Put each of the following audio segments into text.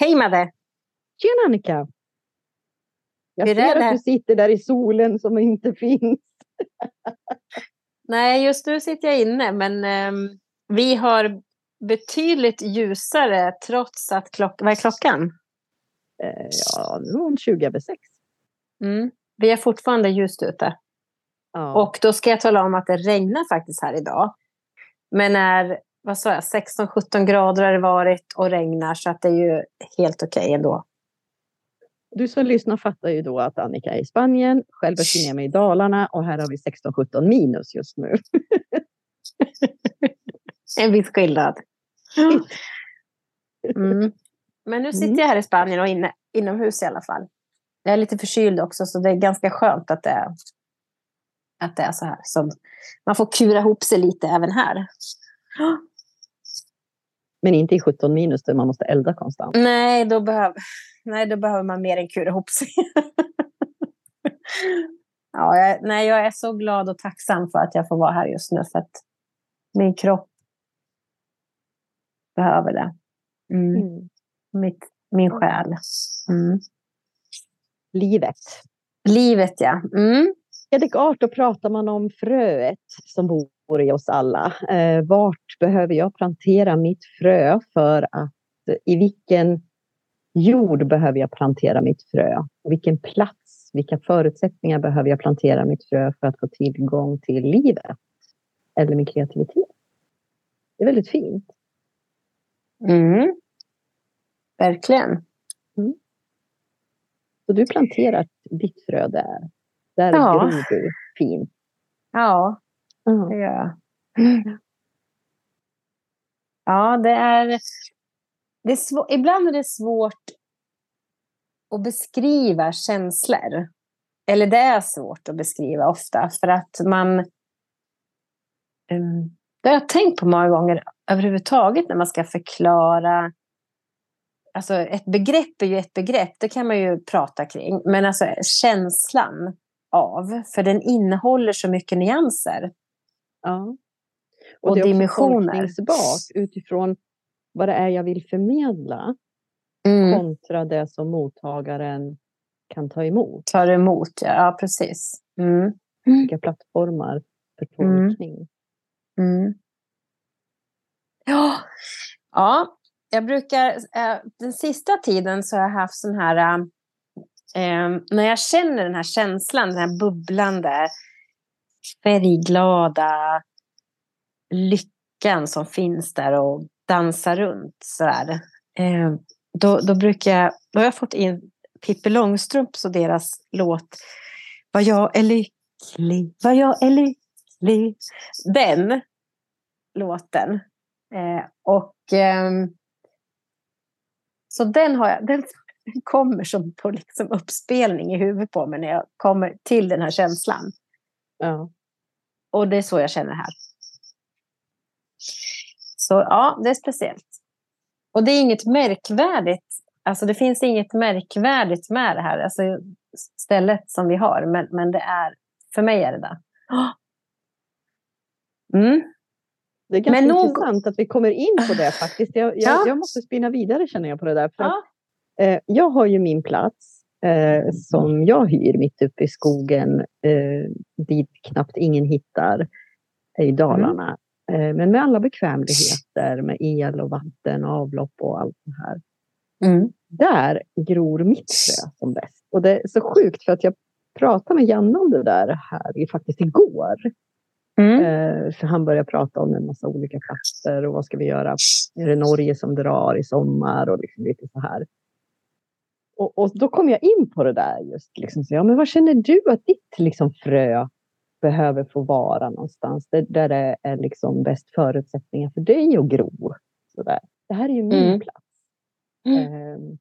Hej Madde! Tjena Annika! Jag ser att du sitter där i solen som inte finns. Nej, just nu sitter jag inne, men ehm, vi har betydligt ljusare trots att klockan... Vad är klockan? Eh, ja, nu är hon 20 över 6. Mm. Vi är fortfarande ljust ute. Ja. Och då ska jag tala om att det regnar faktiskt här idag. Men är, vad sa jag, 16-17 grader har det varit och regnar så att det är ju helt okej ändå. Du som lyssnar fattar ju då att Annika är i Spanien, själv befinner jag mig i Dalarna och här har vi 16-17 minus just nu. En viss skillnad. Mm. Men nu sitter Mm. jag här i Spanien och inne, inomhus i alla fall. Jag är lite förkyld också så det är ganska skönt att det, är- att det är så här. Så man får kura ihop sig lite även här. Men inte i 17 minus där man måste elda konstant. Nej, då, behöv, nej, då behöver man mer än kura ihop sig. ja, jag, nej, jag är så glad och tacksam för att jag får vara här just nu. För att min kropp behöver det. Mm. Mm. Mitt, min själ. Mm. Livet. Livet, ja. Mm. Edek art, då pratar man om fröet som bor i oss alla. Eh, vart behöver jag plantera mitt frö för att i vilken jord behöver jag plantera mitt frö? Vilken plats, vilka förutsättningar behöver jag plantera mitt frö för att få tillgång till livet? Eller min kreativitet? Det är väldigt fint. Mm. Verkligen. Så du planterar ditt frö där. Där Ja. gror du fint. Ja, Ja. det gör jag. Ja, det är... Det är svå- Ibland är det svårt att beskriva känslor. Eller det är svårt att beskriva ofta för att man... Um, det har jag tänkt på många gånger överhuvudtaget när man ska förklara... Alltså ett begrepp är ju ett begrepp, det kan man ju prata kring. Men alltså känslan av, för den innehåller så mycket nyanser. Ja. Och det är också tolkningsbart utifrån vad det är jag vill förmedla Mm. kontra det som mottagaren kan ta emot. Tar emot, ja, ja precis. Mm. Vilka plattformar för Mm. tolkning. Mm. Ja. ja, jag brukar... Eh, den sista tiden så har jag haft sån här... Eh, när jag känner den här känslan, den här bubblande, färgglada lyckan som finns där och dansar runt sådär. Eh, då, då brukar jag... Då har jag fått in Pippi Långstrumps och deras låt Vad jag är lycklig, vad jag är lycklig. Den låten. Eh, och eh, så den har jag, den kommer som på liksom uppspelning i huvudet på mig när jag kommer till den här känslan. Ja. Och det är så jag känner här. Så ja, det är speciellt. Och det är inget märkvärdigt. Alltså det finns inget märkvärdigt med det här. Alltså stället som vi har. Men, men det är, för mig är det det. Mm. Det är ganska Men nog- intressant att vi kommer in på det faktiskt. Jag, jag, Ja. jag måste spinna vidare känner jag på det där. För att, Ja. Eh, jag har ju min plats eh, som jag hyr mitt uppe i skogen eh, dit knappt ingen hittar i Dalarna. Eh, men med alla bekvämligheter med el och vatten och avlopp och allt det här. Mm. Där gror mitt frö som bäst. Och det är så sjukt för att jag pratade med Janne om det där här faktiskt igår. Mm. Eh, för han började prata om en massa olika platser och vad ska vi göra? Är det Norge som drar i sommar och liksom lite så här. Och, och då kom jag in på det där just liksom. Så, ja, men vad känner du att ditt liksom frö behöver få vara någonstans? Där, där det är liksom bäst förutsättningar för dig att gro. Så där. Det här är ju min Mm. plats. Mm. Ehm,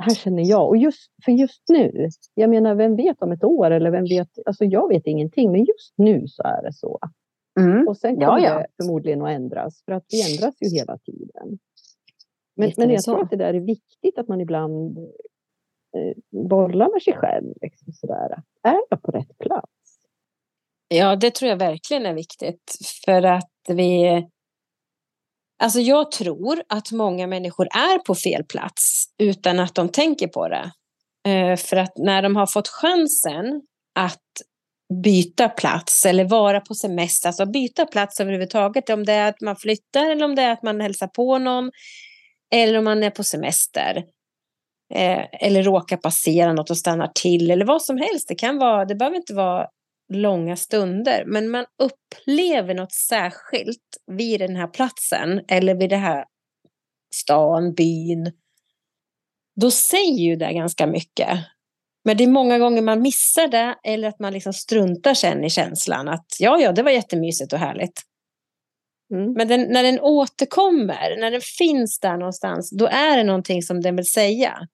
här känner jag, och just för just nu, jag menar vem vet om ett år eller vem vet, alltså jag vet ingenting, men just nu så är det så. Mm. Och sen Ja, kommer ja. det förmodligen att ändras, för att vi ändras ju hela tiden. Men, men jag tror så. att det där är viktigt att man ibland eh, bollar med sig själv. Liksom sådär. Är jag på rätt plats? Ja, det tror jag verkligen är viktigt. För att vi... Alltså jag tror att många människor är på fel plats utan att de tänker på det. Eh, för att när de har fått chansen att byta plats eller vara på semester, alltså byta plats överhuvudtaget, om det är att man flyttar eller om det är att man hälsar på någon eller om man är på semester eh, eller råkar passera något och stannar till eller vad som helst. Det kan vara, det behöver inte vara långa stunder, men man upplever något särskilt vid den här platsen eller vid det här stan, byn. Då säger ju det ganska mycket. Men det är många gånger man missar det eller att man liksom struntar sen i känslan att ja, ja, det var jättemysigt och härligt. Mm. Men den, när den återkommer, när den finns där någonstans, då är det någonting som den vill säga.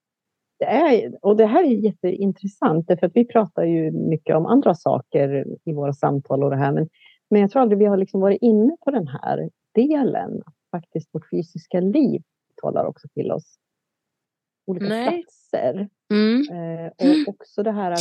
Det är, och det här är jätteintressant, för att vi pratar ju mycket om andra saker i våra samtal och det här, men, men jag tror aldrig vi har liksom varit inne på den här delen. Faktiskt vårt fysiska liv talar också till oss. Olika Nej. platser. Mm. Eh, och också det här att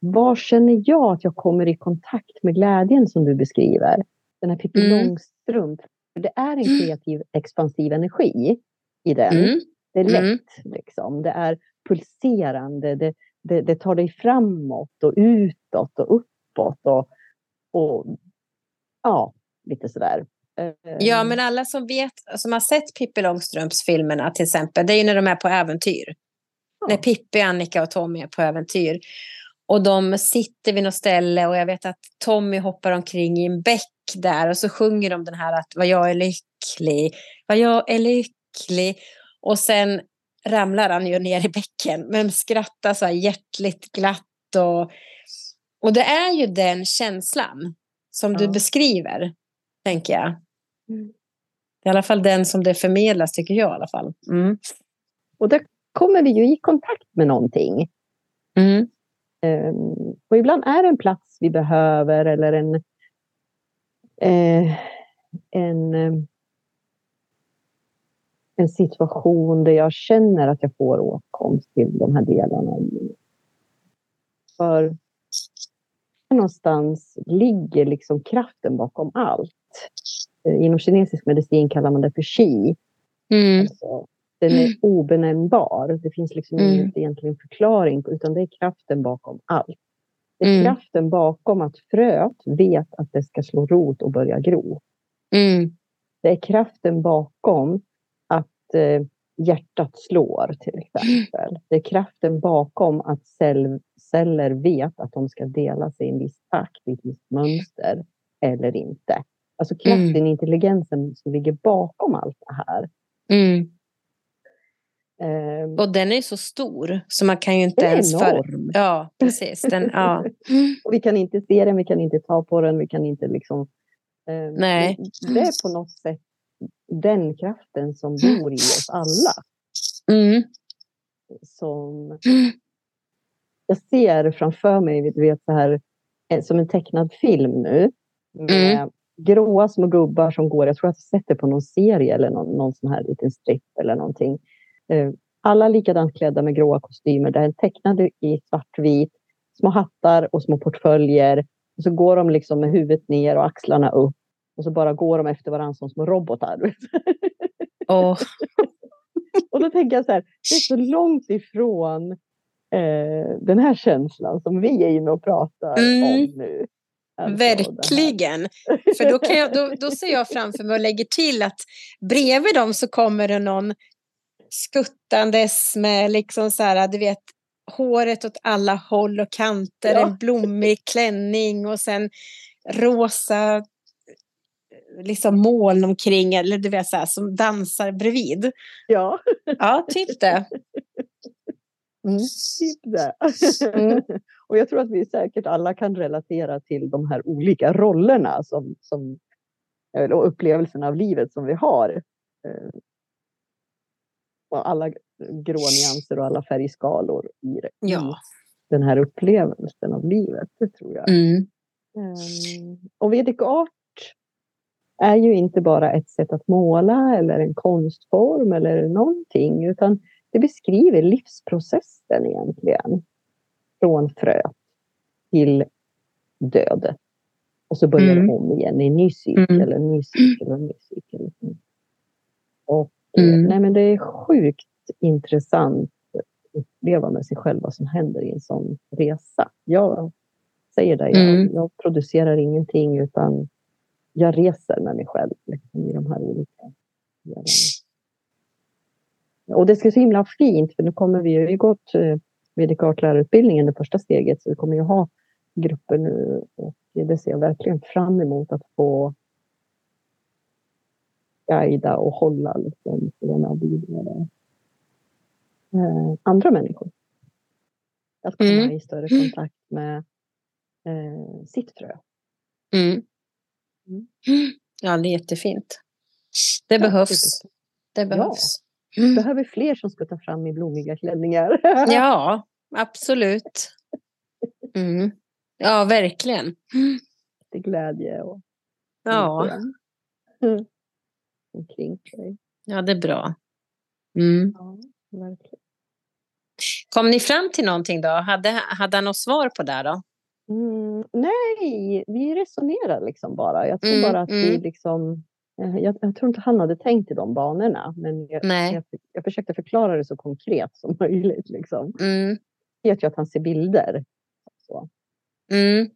var känner jag att jag kommer i kontakt med glädjen som du beskriver? Den här Pippi mm. Långstrump. Det är en kreativ expansiv energi i den. Mm. Det är mm. lätt, mm. liksom. det är pulserande, det, det, det, tar dig framåt och utåt och uppåt. Och, och ja, lite sådär. Ja, men alla som vet, som har sett Pippi Långstrumps filmerna till exempel, det är ju när de är på äventyr. Ja. När Pippi, Annika och Tommy är på äventyr. Och de sitter vid något ställe och jag vet att Tommy hoppar omkring i en bäck där och så sjunger de den här att vad jag är lycklig, vad jag är lycklig. Och sen ramlar han ju ner i bäcken men skrattar så här hjärtligt glatt. Och, och det är ju den känslan som ja. du beskriver, tänker jag. Mm. I alla fall den som det förmedlas, tycker jag i alla fall. Mm. Och där kommer vi ju i kontakt med någonting. Mm. Um, och ibland är det en plats vi behöver eller en, uh, en um, en situation där jag känner att jag får åtkomst till de här delarna För någonstans ligger liksom kraften bakom allt. Eh, inom kinesisk medicin kallar man det för qi. Mm. Alltså, den är obenämnbar. Det finns liksom mm. ingen egentligen förklaring, utan det är kraften bakom allt. Det är mm. kraften bakom att fröet vet att det ska slå rot och börja gro. Mm. Det är kraften bakom eh, hjärtat slår till exempel. Det är kraften bakom att cell, celler vet att de ska dela sig i en viss takt, i ett visst mönster eller inte. Alltså kraften, mm. intelligensen som ligger bakom allt det här. Mm. Um, och den är så stor så man kan ju inte ens... För... Ja, precis. Den, ja. och vi kan inte se den, vi kan inte ta på den, vi kan inte liksom... Um, Nej. Det är på något sätt den kraften som bor i oss alla. Mm. Som jag ser framför mig, du vet så här, eh, som en tecknad film nu. Med mm. gråa små gubbar som går, jag tror att jag sett det på någon serie eller någon, någon sån här liten strip eller någonting. Eh, alla likadant klädda med gråa kostymer, där är tecknade i svartvit, små hattar och små portföljer. Och så går de liksom med huvudet ner och axlarna upp och så bara går de efter varandra som små robotar. Oh. och då tänker jag så här, det är så långt ifrån eh, den här känslan som vi är inne och pratar mm. om nu. Alltså Verkligen. För då, kan jag, då, då ser jag framför mig och lägger till att bredvid dem så kommer det någon skuttandes med liksom så här, du vet, håret åt alla håll och kanter, ja. en blommig klänning och sen rosa liksom moln omkring, eller du vet så här, som dansar bredvid. Ja. Ja, typ det. Mm. Typ det. Mm. Och jag tror att vi säkert alla kan relatera till de här olika rollerna som, som, och upplevelserna av livet som vi har. Och alla grå nyanser och alla färgskalor i, ja. den här upplevelsen av livet, det tror jag. Mm. Um, och Vedic art är ju inte bara ett sätt att måla eller en konstform eller någonting, utan det beskriver livsprocessen egentligen. Från frö till död. Och så börjar mm. det om igen i en ny cykel, mm. en ny cykel, en ny cykel. Och mm. nej, men det är sjukt intressant att uppleva med sig själv vad som händer i en sån resa. Jag säger det, jag, mm. jag producerar ingenting utan jag reser med mig själv liksom, i de här olika delarna. Och det ska så himla fint, för nu kommer vi ju, gått eh, medikartlärarutbildningen, det första steget, så vi kommer ju ha grupper nu och det ser jag verkligen fram emot att få guida och hålla liksom, för vidare eh, andra människor. Att komma mm. i större kontakt med eh, sitt frö. Mm. Mm. Ja, det är jättefint. Det ja, behövs. Det behövs. Ja. Vi behöver fler som ska ta fram i blommiga klänningar. ja, absolut. Mm. Ja, verkligen. Till glädje och ja. omkring sig. Ja, det är bra. Mm. Ja, verkligen. Kom ni fram till någonting då? Hade, hade han något svar på det då? Mm, nej, vi resonerar liksom bara. Jag tror mm, bara att mm. vi liksom... Eh, jag, jag, tror inte han hade tänkt i de banorna, men jag, jag, jag, försökte förklara det så konkret som möjligt. Liksom. Mm. Jag vet ju att han ser bilder. Så. Mm.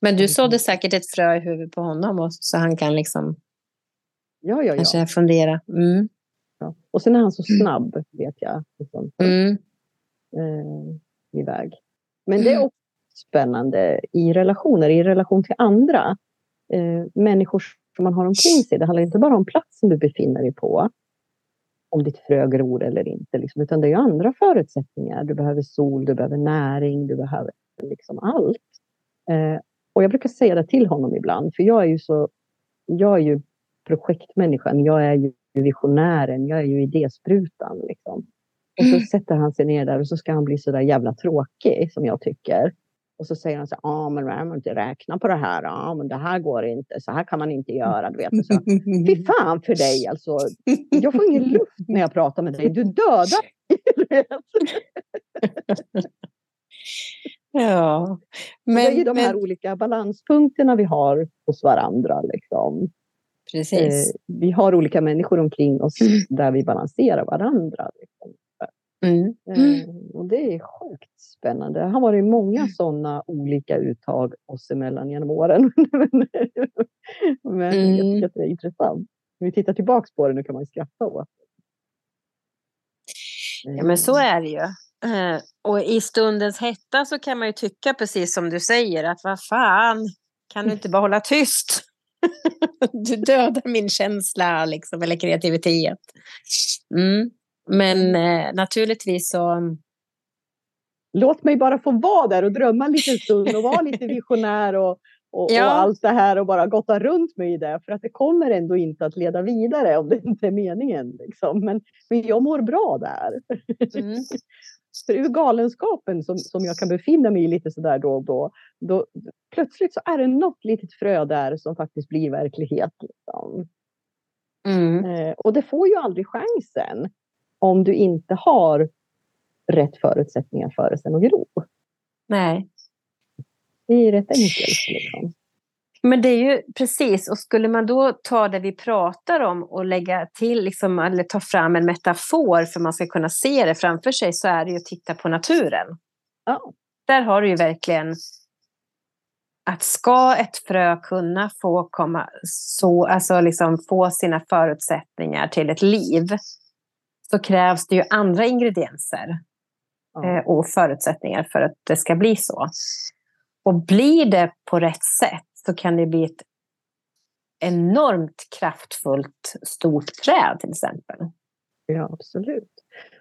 Men du sådde säkert ett frö i huvudet på honom och, så han kan liksom ja, ja, kanske fundera. Mm. Ja. Och sen är han så snabb, vet jag. Liksom, mm. eh, iväg. Men det är mm. också spännande i relationer, i relation till andra eh, människor som man har omkring sig. Det handlar inte bara om platsen du befinner dig på, om ditt frö gror eller inte, liksom, utan det är andra förutsättningar. Du behöver sol, du behöver näring, du behöver liksom allt. Eh, och jag brukar säga det till honom ibland, för jag är ju så, jag är ju projektmänniskan, jag är ju visionären, jag är ju idésprutan. Liksom. Och så sätter han sig ner där och så ska han bli så där jävla tråkig som jag tycker. Och så säger han så ja men man måste inte räkna på det här, ja men det här går inte, så här kan man inte göra. Du vet. så, Fy fan för dig alltså. Jag får ingen luft när jag pratar med dig, du dödar Ja. Men, det är ju de här men... olika balanspunkterna vi har hos varandra. Liksom. Precis. Eh, vi har olika människor omkring oss där vi balanserar varandra. Liksom. Mm. Eh, och det är sjukt spännande. Det har varit många mm. sådana olika uttag oss emellan genom åren. Men mm. jag tycker att det är intressant. När vi tittar tillbaka på det nu kan man skratta åt Ja, men så är det ju. Eh, och i stundens hetta så kan man ju tycka precis som du säger att vad fan, kan du inte bara hålla tyst? du dödar min känsla liksom, eller kreativitet. Mm. Men eh, naturligtvis så... Låt mig bara få vara där och drömma en liten stund och vara lite visionär och, och, ja. och, allt det här och bara gotta runt mig i det. För att det kommer ändå inte att leda vidare om det inte är meningen. Liksom. Men, men jag mår bra där. Mm. För ur galenskapen som, som jag kan befinna mig i lite sådär då och då, då, plötsligt så är det något litet frö där som faktiskt blir verklighet. Liksom. Mm. Eh, och det får ju aldrig chansen om du inte har rätt förutsättningar för det sen att gro. Nej. Det är rätt enkelt. Men det är ju precis, och skulle man då ta det vi pratar om och lägga till, liksom, eller ta fram en metafor för man ska kunna se det framför sig, så är det ju att titta på naturen. Ja. Där har du ju verkligen att ska ett frö kunna få komma så, alltså liksom få sina förutsättningar till ett liv, så krävs det ju andra ingredienser. Eh, och förutsättningar för att det ska bli så. Och blir det på rätt sätt så kan det bli ett enormt kraftfullt stort träd till exempel. Ja, absolut.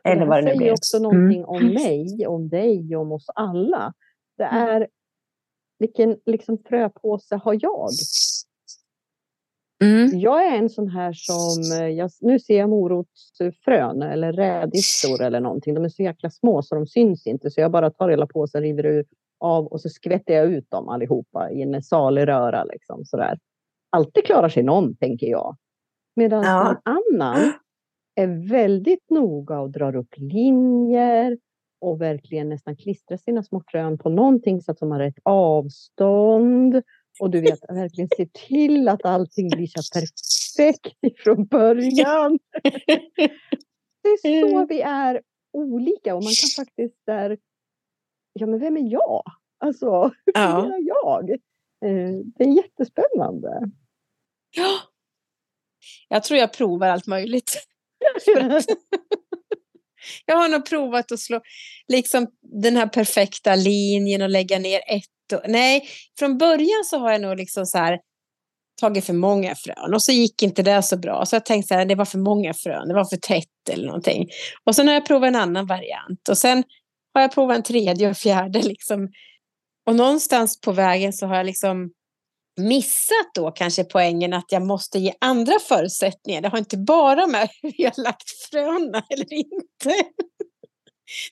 Eller vad det nu blir. säger också någonting mm. om mig, om dig, om oss alla. Det mm. är vilken liksom, fröpåse har jag? Mm. Jag är en sån här som, eh, jag, nu ser jag morotsfrön eller rädisor eller någonting. De är så jäkla små så de syns inte. Så jag bara tar hela påsen, river ur av och så skvätter jag ut dem allihopa i en salig röra. Liksom, sådär. Alltid klarar sig någon, tänker jag. Medan ja. en annan är väldigt noga och drar upp linjer och verkligen nästan klistrar sina små frön på någonting så att de har rätt avstånd Och du vet, verkligen se till att allting blir så perfekt från början. Det är så vi är olika och man kan faktiskt där, ja men vem är jag? Alltså, hur fungerar jag? Eh, Det är jättespännande. Ja. Jag tror jag provar allt möjligt. Jag har nog provat att slå liksom den här perfekta linjen och lägga ner ett. Och, nej, från början så har jag nog liksom så här tagit för många frön och så gick inte det så bra. Så jag tänkte så här, det var för många frön, det var för tätt eller någonting. Och sen har jag provat en annan variant och sen har jag provat en tredje och fjärde liksom. Och någonstans på vägen så har jag liksom missat då kanske poängen att jag måste ge andra förutsättningar. Det har inte bara med hur jag lagt fröna eller inte.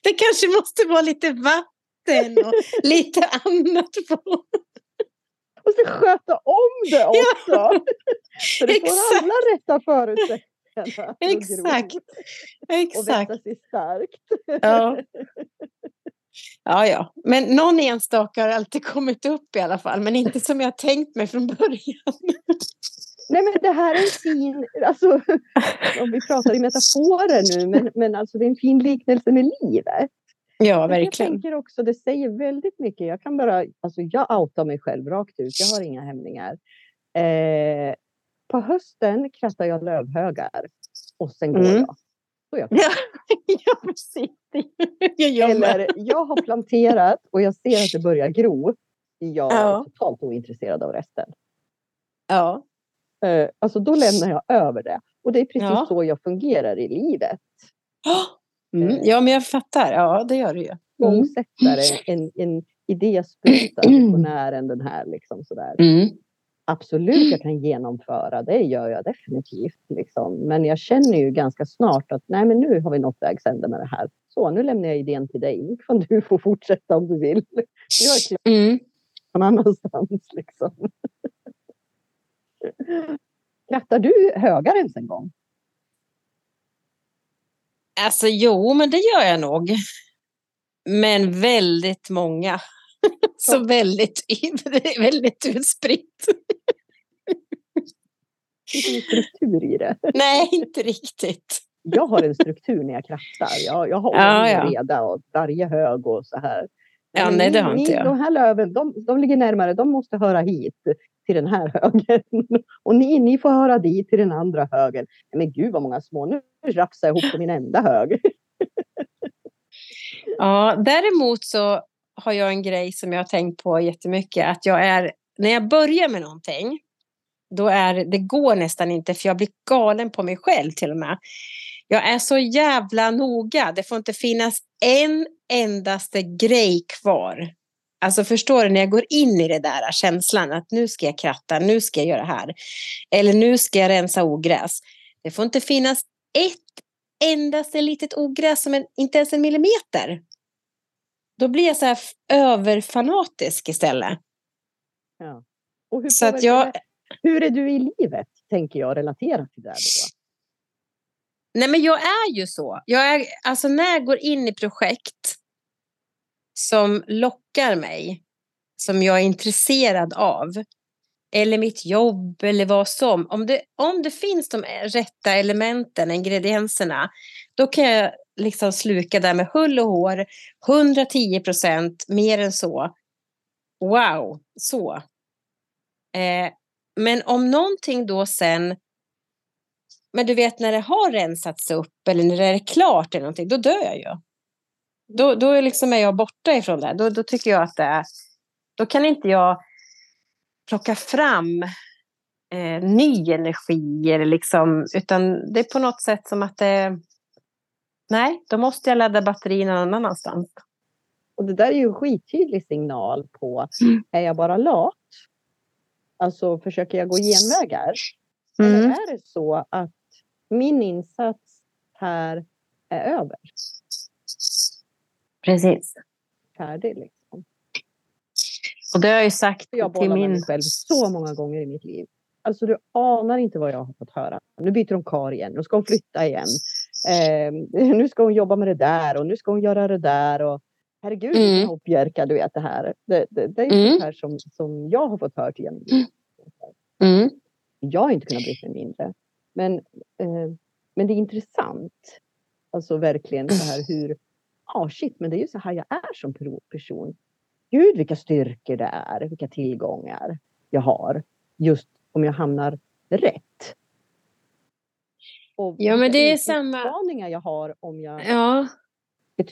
Det kanske måste vara lite vatten och lite annat på. Och så sköta om det också. Så det får alla rätta förutsättningar. Exakt. Och Exakt. växa sig starkt. Ja. ja, ja. Men någon enstaka har alltid kommit upp i alla fall. Men inte som jag tänkt mig från början. Nej men det här är en fin, alltså om vi pratar i metaforer nu, men, men alltså det är en fin liknelse med livet. Ja, Jag verkligen. tänker också, det säger väldigt mycket. Jag kan bara, alltså jag outar mig själv rakt ut. Jag har inga hämningar. Eh, på hösten krattar jag lövhögar och sen går Mm. jag. Så jag. Ja, ja precis. Jag. Eller jag har planterat och jag ser att det börjar gro. Jag är Ja. totalt ointresserad av resten. Ja. Eh, alltså då lämnar jag över det. Och det är precis Ja. så jag fungerar i livet. Mm. Ja, men jag fattar. Ja, det gör du ju. Mm. Igångsättare, en, en idéspruta, visionären den här liksom sådär. Mm. Absolut, jag kan genomföra, det gör jag definitivt. Liksom. Men jag känner ju ganska snart att nej, men nu har vi nått vägs ände med det här. Så, nu lämnar jag idén till dig. Nu kan du få fortsätta om du vill. Jag är klar Mm. någon annanstans. Liksom. Krattar du högar ens en gång? Alltså jo, men det gör jag nog. Men väldigt många. Så väldigt, väldigt utspritt. Finns det ingen struktur i det? Nej, inte riktigt. Jag har en struktur när jag krattar. Jag, jag har Ja, ja. och reda och varje hög och så här. Ja, nej, det ni- har inte ni- jag. De här löven, de, de ligger närmare. De måste höra hit till den här högen. Och ni, ni får höra dit till den andra högen. Men gud vad många små. Nu rafsar jag ihop på min enda hög. Ja, däremot så har jag en grej som jag har tänkt på jättemycket. Att jag är, när jag börjar med någonting, då är det går nästan inte för jag blir galen på mig själv till och med. Jag är så jävla noga. Det får inte finnas en endaste grej kvar. Alltså förstår du, när jag går in i det där känslan att nu ska jag kratta, nu ska jag göra det här. Eller nu ska jag rensa ogräs. Det får inte finnas ett endaste litet ogräs som en, inte ens en millimeter. Då blir jag så här överfanatisk istället. Ja. Och hur, Så att jag, hur är du i livet? Tänker jag relaterat till det då. nej men jag är ju så. Jag är, alltså när jag går in i projekt som lockar mig, som jag är intresserad av, eller mitt jobb eller vad som. Om det, om det finns de rätta elementen, ingredienserna, då kan jag liksom sluka där med hull och hår, 110 procent, mer än så. Wow, så. Eh, men om någonting då sen, men du vet när det har rensats upp eller när det är klart eller någonting, då dör jag ju. Då, då är, liksom är jag borta ifrån det. Då, då tycker jag att det är, då kan inte jag plocka fram eh, ny energi eller liksom, utan det är på något sätt som att det, nej, då måste jag ladda batterierna någon annanstans. Och det där är ju en skittydlig signal på, Mm. är jag bara lat? Alltså försöker jag gå genvägar? Mm. Eller är det så att min insats här är över? Precis. Färdig liksom. Och det har jag ju sagt Jag till min... mig själv så många gånger i mitt liv. Alltså du anar inte vad jag har fått höra. Nu byter hon kar igen. Nu ska hon flytta igen. Eh, nu ska hon jobba med det där och nu ska hon göra det där. Och, Herregud, mm. hoppjerka, du vet det här. Det, det, det är mm. det här som, som jag har fått höra genom mm. Jag har inte kunnat bli mig mindre. Men, eh, men det är intressant. Alltså verkligen så här hur, ja ah, shit, men det är ju så här jag är som person. Gud vilka styrkor det är, vilka tillgångar jag har. Just om jag hamnar rätt. Och ja, men det är samma. utmaningar jag har om jag ja.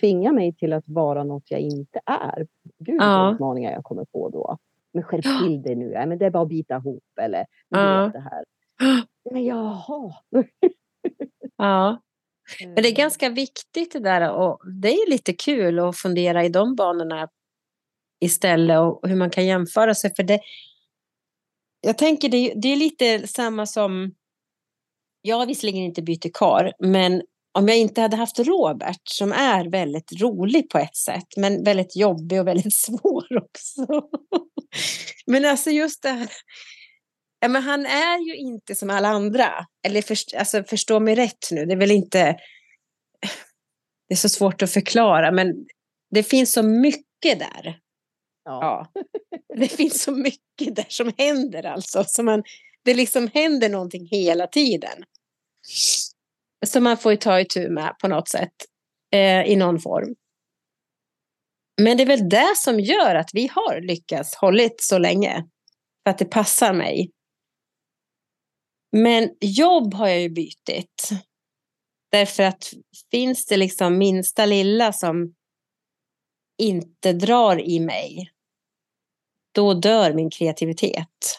tvingar mig till att vara något jag inte är. Gud ja. utmaningar jag kommer på då. Men skärp till dig nu, men det är bara att bita ihop eller ja. det här. Men jaha. ja. Men det är eh. ganska viktigt det där och det är lite kul att fundera i de banorna istället och hur man kan jämföra sig. För det, jag tänker det, det är lite samma som, jag har visserligen inte bytt kar, men om jag inte hade haft Robert som är väldigt rolig på ett sätt, men väldigt jobbig och väldigt svår också. men alltså just det här, ja, men han är ju inte som alla andra. Eller först, alltså, förstå mig rätt nu, det är väl inte, det är så svårt att förklara, men det finns så mycket där Ja. ja. Det finns så mycket där som händer alltså. Så man, det liksom händer någonting hela tiden. Som man får ta itu med på något sätt. Eh, I någon form. Men det är väl det som gör att vi har lyckats hållit så länge. För att det passar mig. Men jobb har jag ju bytt. Därför att finns det liksom minsta lilla som inte drar i mig då dör min kreativitet.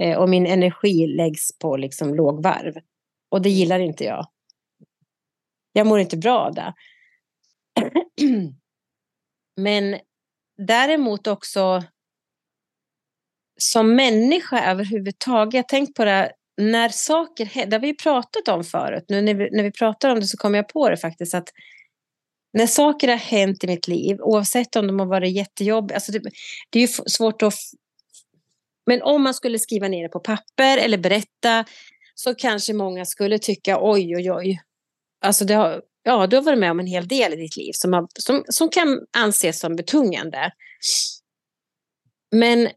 Eh, och min energi läggs på liksom lågvarv. Och det gillar inte jag. Jag mår inte bra av det. Men däremot också som människa överhuvudtaget. Tänk på det, när saker händer. det har vi pratat om förut. Nu när vi, när vi pratar om det så kommer jag på det faktiskt att när saker har hänt i mitt liv, oavsett om de har varit jättejobbiga, alltså det, det är ju svårt att... Men om man skulle skriva ner det på papper eller berätta så kanske många skulle tycka oj, oj, oj. Alltså det har, ja, du har varit med om en hel del i ditt liv som, har, som, som kan anses som betungande. Men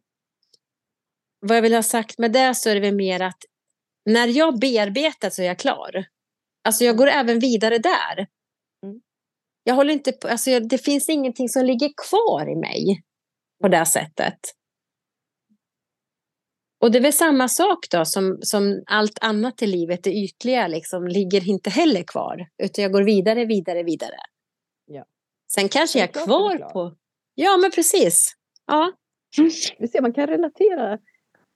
vad jag vill ha sagt med det så är det väl mer att när jag bearbetat så är jag klar. Alltså jag går även vidare där. Jag håller inte på, alltså det finns ingenting som ligger kvar i mig på det sättet. Och det är väl samma sak då som, som allt annat i livet, det ytliga liksom, ligger inte heller kvar. Utan jag går vidare, vidare, vidare. Ja. Sen kanske jag är kvar på... Ja, men precis. Ja. Du ser, man kan relatera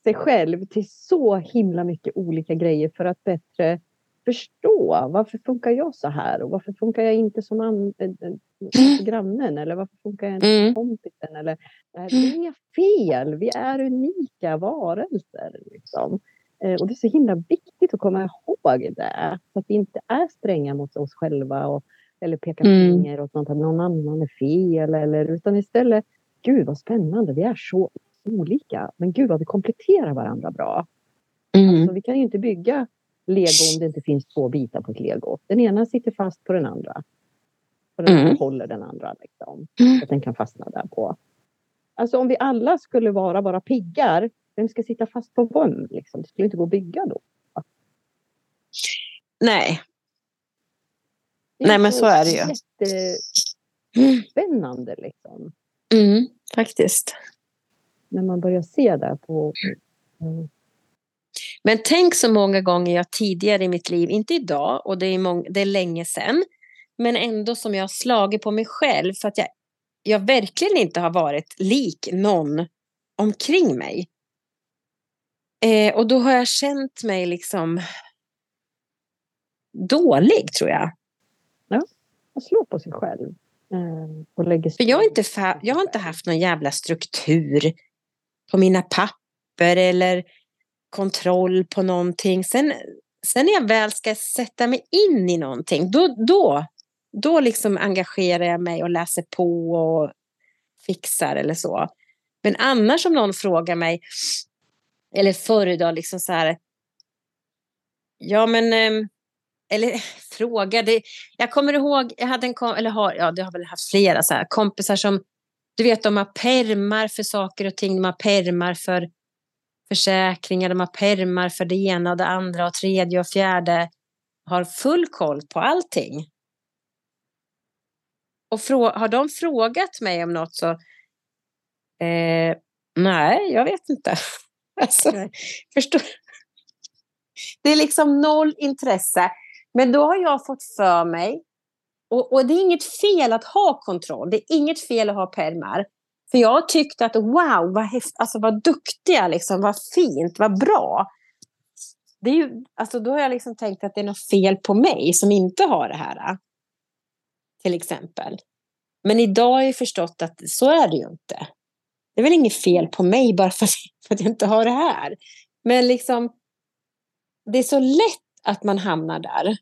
sig själv till så himla mycket olika grejer för att bättre förstå varför funkar jag så här och varför funkar jag inte som an, äh, grannen eller varför funkar jag inte som mm. kompisen eller det är inga fel, vi är unika varelser. Liksom. Eh, och det är så himla viktigt att komma ihåg det, så att vi inte är stränga mot oss själva och, eller pekar mm. finger åt något, att någon annan är fel eller utan istället, gud vad spännande, vi är så olika, men gud vad vi kompletterar varandra bra. Mm. Alltså, vi kan ju inte bygga lego om det inte finns två bitar på ett lego. Den ena sitter fast på den andra. Och den mm. håller den andra. Liksom, mm. Att den kan fastna där på. Alltså om vi alla skulle vara bara piggar, vem ska sitta fast på vem? Liksom? Det skulle inte gå att bygga då. Nej. Nej men så är det ju. Jättespännande liksom. Mm, faktiskt. När man börjar se det på men tänk så många gånger jag tidigare i mitt liv, inte idag och det är, många, det är länge sedan, men ändå som jag har slagit på mig själv för att jag, jag verkligen inte har varit lik någon omkring mig. Eh, och då har jag känt mig liksom dålig tror jag. Ja, och slå på sig själv. Eh, och lägger för jag, har inte jag har inte haft någon jävla struktur på mina papper eller kontroll på någonting. Sen, sen när jag väl ska sätta mig in i någonting, då, då, då liksom engagerar jag mig och läser på och fixar eller så. Men annars om någon frågar mig, eller förr idag, liksom så här, ja men ehm, eller eller frågade, jag kommer ihåg, jag hade en kom, eller har, ja det har väl haft flera så här, kompisar som, du vet de har permar för saker och ting, de har permar för försäkringar, de har permar för det ena och det andra och tredje och fjärde, har full koll på allting. Och har de frågat mig om något så, eh, nej, jag vet inte. Alltså, förstår Det är liksom noll intresse. Men då har jag fått för mig, och, och, det är inget fel att ha kontroll, det är inget fel att ha pärmar. För jag tyckte att wow, vad, häft, alltså, vad duktiga, liksom, vad fint, vad bra. Det är ju, alltså, då har jag liksom tänkt att det är något fel på mig som inte har det här. Till exempel. Men idag har jag förstått att så är det ju inte. Det är väl inget fel på mig bara för att jag inte har det här. Men liksom, det är så lätt att man hamnar där.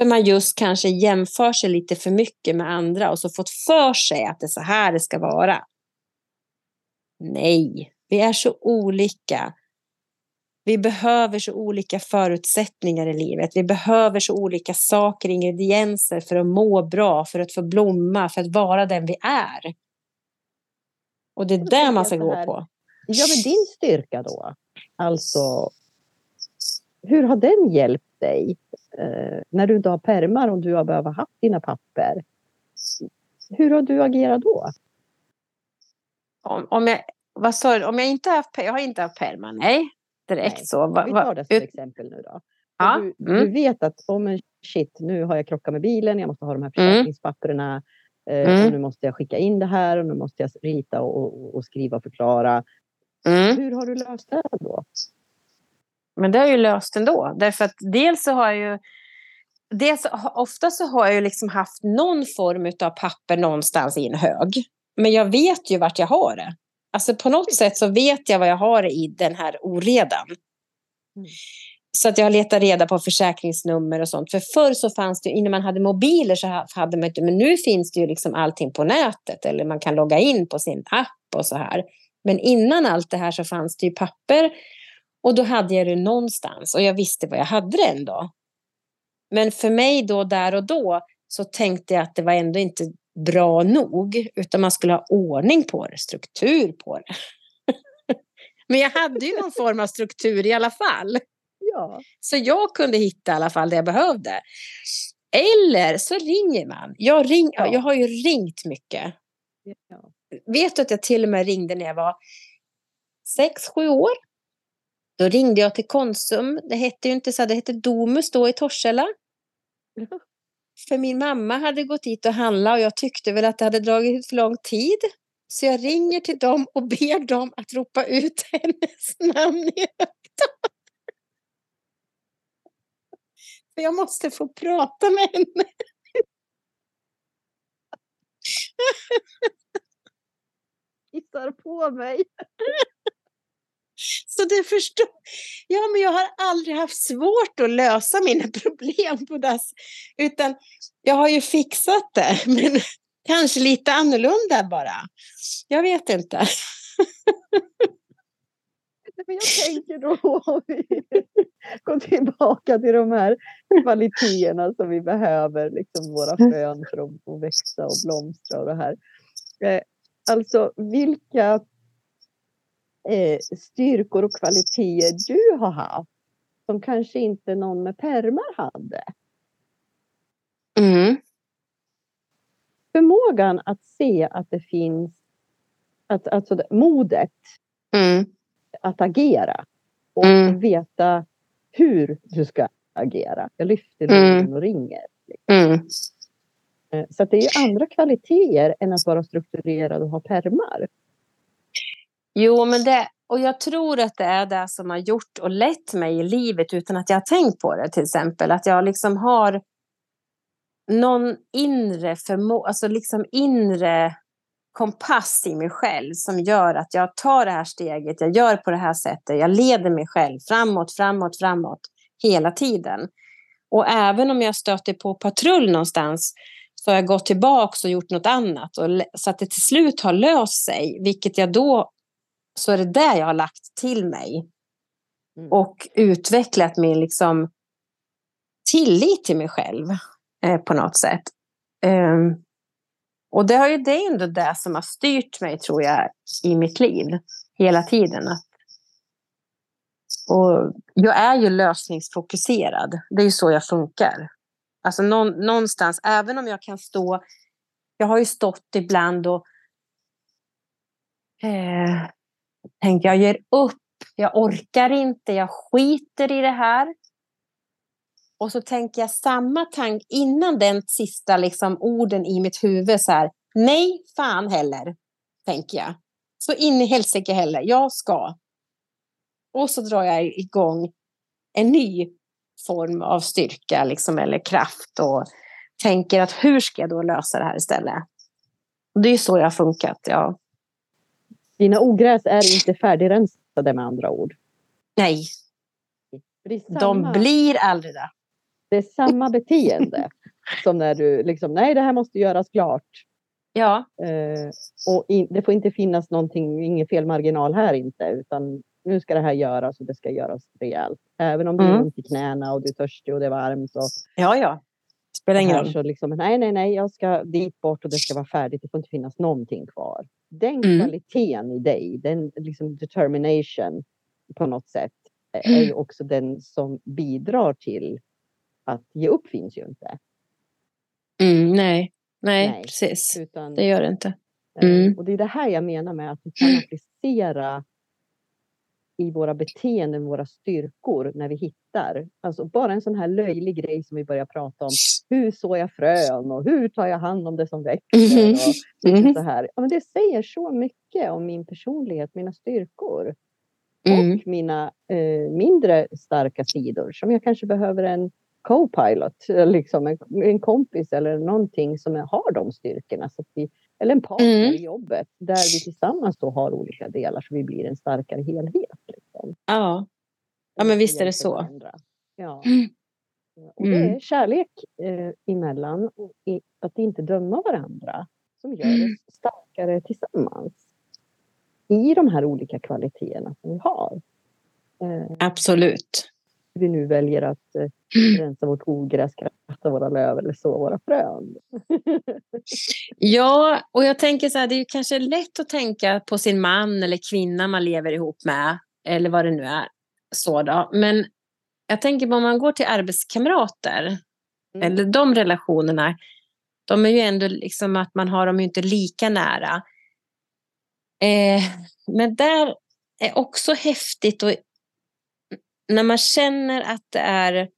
För man just kanske jämför sig lite för mycket med andra och så fått för sig att det är så här det ska vara. Nej, vi är så olika. Vi behöver så olika förutsättningar i livet. Vi behöver så olika saker, ingredienser för att må bra, för att få blomma, för att vara den vi är. Och det är det man ska gå på. Ja, men din styrka då? Alltså, hur har den hjälpt dig eh, när du inte har permar och du har behövt ha dina papper? Hur har du agerat då? Om, om jag, vad sa Om jag inte har haft, jag har inte haft permar, nej. Direkt nej. så. Va, vi tar det som ut... exempel nu då. Ja. Du, mm. du, vet att om oh, shit, nu har jag krockat med bilen, jag måste ha de här mm. försäkringspapperna. Mm. Eh, och nu måste jag skicka in det här och nu måste jag rita och, och, och skriva och förklara. Mm. Hur har du löst det då? Men det har jag ju löst ändå. Därför att dels så har jag ju Dels, ofta så har jag ju liksom haft någon form av papper någonstans i en hög. Men jag vet ju vart jag har det. Alltså på något sätt så vet jag vad jag har i den här oredan. Mm. Så att jag letar reda på försäkringsnummer och sånt. För förr så fanns det, innan man hade mobiler så hade man inte, men nu finns det ju liksom allting på nätet. Eller man kan logga in på sin app och så här. Men innan allt det här så fanns det ju papper och då hade jag det någonstans och jag visste var jag hade det ändå. Men för mig då, där och då, så tänkte jag att det var ändå inte bra nog, utan man skulle ha ordning på det, struktur på det. Men jag hade ju någon form av struktur i alla fall. Ja. Så jag kunde hitta i alla fall det jag behövde. Eller så ringer man. Jag, ring, ja. jag har ju ringt mycket. Ja. Vet du att jag till och med ringde när jag var sex, sju år? Då ringde jag till Konsum. Det hette ju inte så, det hette Domus då i Torshälla. Mm. För min mamma hade gått dit och handlat och jag tyckte väl att det hade dragit för lång tid. Så jag ringer till dem och ber dem att ropa ut hennes namn i högtalaren. För jag måste få prata med henne. Hittar på mig. Så du förstår. Ja, men jag har aldrig haft svårt att lösa mina problem på det utan jag har ju fixat det, men kanske lite annorlunda bara. Jag vet inte. Men jag tänker då om vi går tillbaka till de här kvaliteterna som vi behöver, liksom våra frön för att växa och blomstra och det här. Eh, alltså vilka eh, styrkor och kvaliteter du har haft som kanske inte någon med permar hade. Mm. Förmågan att se att det finns, att, alltså modet mm. att agera och mm. veta hur du ska agera. Jag lyfter luren mm. och ringer. Eh, så det är andra kvaliteter än att vara strukturerad och ha permar. Jo, men det, och jag tror att det är det som har gjort och lett mig i livet utan att jag har tänkt på det till exempel. Att jag liksom har någon inre förmåga, alltså liksom inre kompass i mig själv som gör att jag tar det här steget, jag gör på det här sättet, jag leder mig själv framåt, framåt, framåt hela tiden. Och även om jag stöter på patrull någonstans så har jag gått tillbaka och gjort något annat och, så att det till slut har löst sig, vilket jag då så är det där jag har lagt till mig. Mm. Och utvecklat min liksom tillit till mig själv eh, på något sätt. Um, och det har ju det ändå det som har styrt mig, tror jag, i mitt liv hela tiden. Och jag är ju lösningsfokuserad. Det är ju så jag funkar. Alltså någonstans, även om jag kan stå... Jag har ju stått ibland och eh, tänkt jag ger upp, jag orkar inte, jag skiter i det här. Och så tänker jag samma tanke innan den sista liksom, orden i mitt huvud. Så här, Nej, fan heller, tänker jag. Så in i helsike heller, jag ska. Och så drar jag igång en ny form av styrka liksom, eller kraft och tänker att hur ska jag då lösa det här istället? Och det är så jag har funkat. Ja. Dina ogräs är inte färdigrensade med andra ord. Nej. Samma... De blir aldrig det. Det är samma beteende som när du liksom, nej det här måste göras klart. Ja. Eh, och in, det får inte finnas någonting, ingen felmarginal här inte, utan nu ska det här göras och det ska göras rejält. Även om mm. är ont i knäna och du är törstig och det är varmt. Och, ja, ja. Spelar ingen roll. liksom, nej, nej, nej, jag ska dit bort och det ska vara färdigt. Det får inte finnas någonting kvar. Den mm. kvaliteten i dig, den liksom determination på något sätt, är ju också den som bidrar till att ge upp finns ju inte. Mm, nej. nej, nej, precis. Utan, det gör det inte. Eh, mm. Och det är det här jag menar med att vi kan applicera i våra beteenden, våra styrkor när vi hittar. Alltså bara en sån här löjlig grej som vi börjar prata om. Hur sår jag frön och hur tar jag hand om det som växer? Mm. Och så här. Ja, men det säger så mycket om min personlighet, mina styrkor. Mm. Och mina eh, mindre starka sidor som jag kanske behöver en co-pilot, liksom en, en, kompis eller någonting som har de styrkorna. Så vi, eller en partner mm. i jobbet där vi tillsammans då har olika delar så vi blir en starkare helhet. Liksom. Ja. ja, men visst är det så. Ja. Mm. Och det mm. är kärlek eh, emellan och att inte döma varandra som gör mm. oss starkare tillsammans i de här olika kvaliteterna som vi har. Eh, Absolut vi nu väljer att eh, rensa vårt ogräs, kratta våra löv eller så våra frön. ja, och jag tänker så här, det är kanske lätt att tänka på sin man eller kvinna man lever ihop med, eller vad det nu är. Så då. Men jag tänker på om man går till arbetskamrater, mm. eller de relationerna, de är ju ändå liksom att man har dem inte lika nära. Eh, men där är också häftigt och när man känner att det är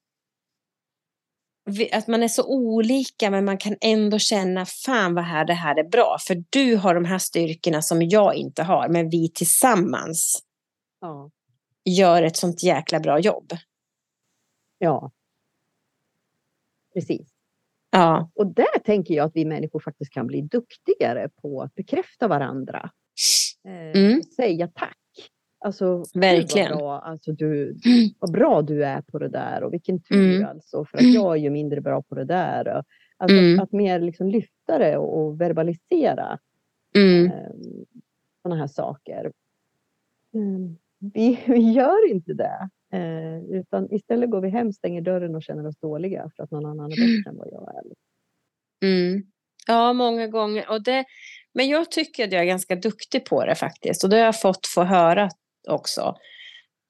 att man är så olika men man kan ändå känna fan vad här det här är bra för du har de här styrkorna som jag inte har men vi tillsammans ja. gör ett sånt jäkla bra jobb. Ja. Precis. Ja. Och där tänker jag att vi människor faktiskt kan bli duktigare på att bekräfta varandra. Eh, mm. Säga tack. Alltså, Verkligen. Vad bra, alltså, du, vad bra du är på det där och vilken tur mm. alltså. För att jag är ju mindre bra på det där. Alltså, mm. att, att, mer liksom lyfta det och, verbalisera mm. eh, sådana här saker. Mm. Vi, vi, gör inte det. Eh, utan istället går vi hem, stänger dörren och känner oss dåliga för att någon annan är bättre än vad jag är. Mm. Ja, många gånger. Och det, men jag tycker att jag är ganska duktig på det faktiskt. Och det har jag fått få höra också.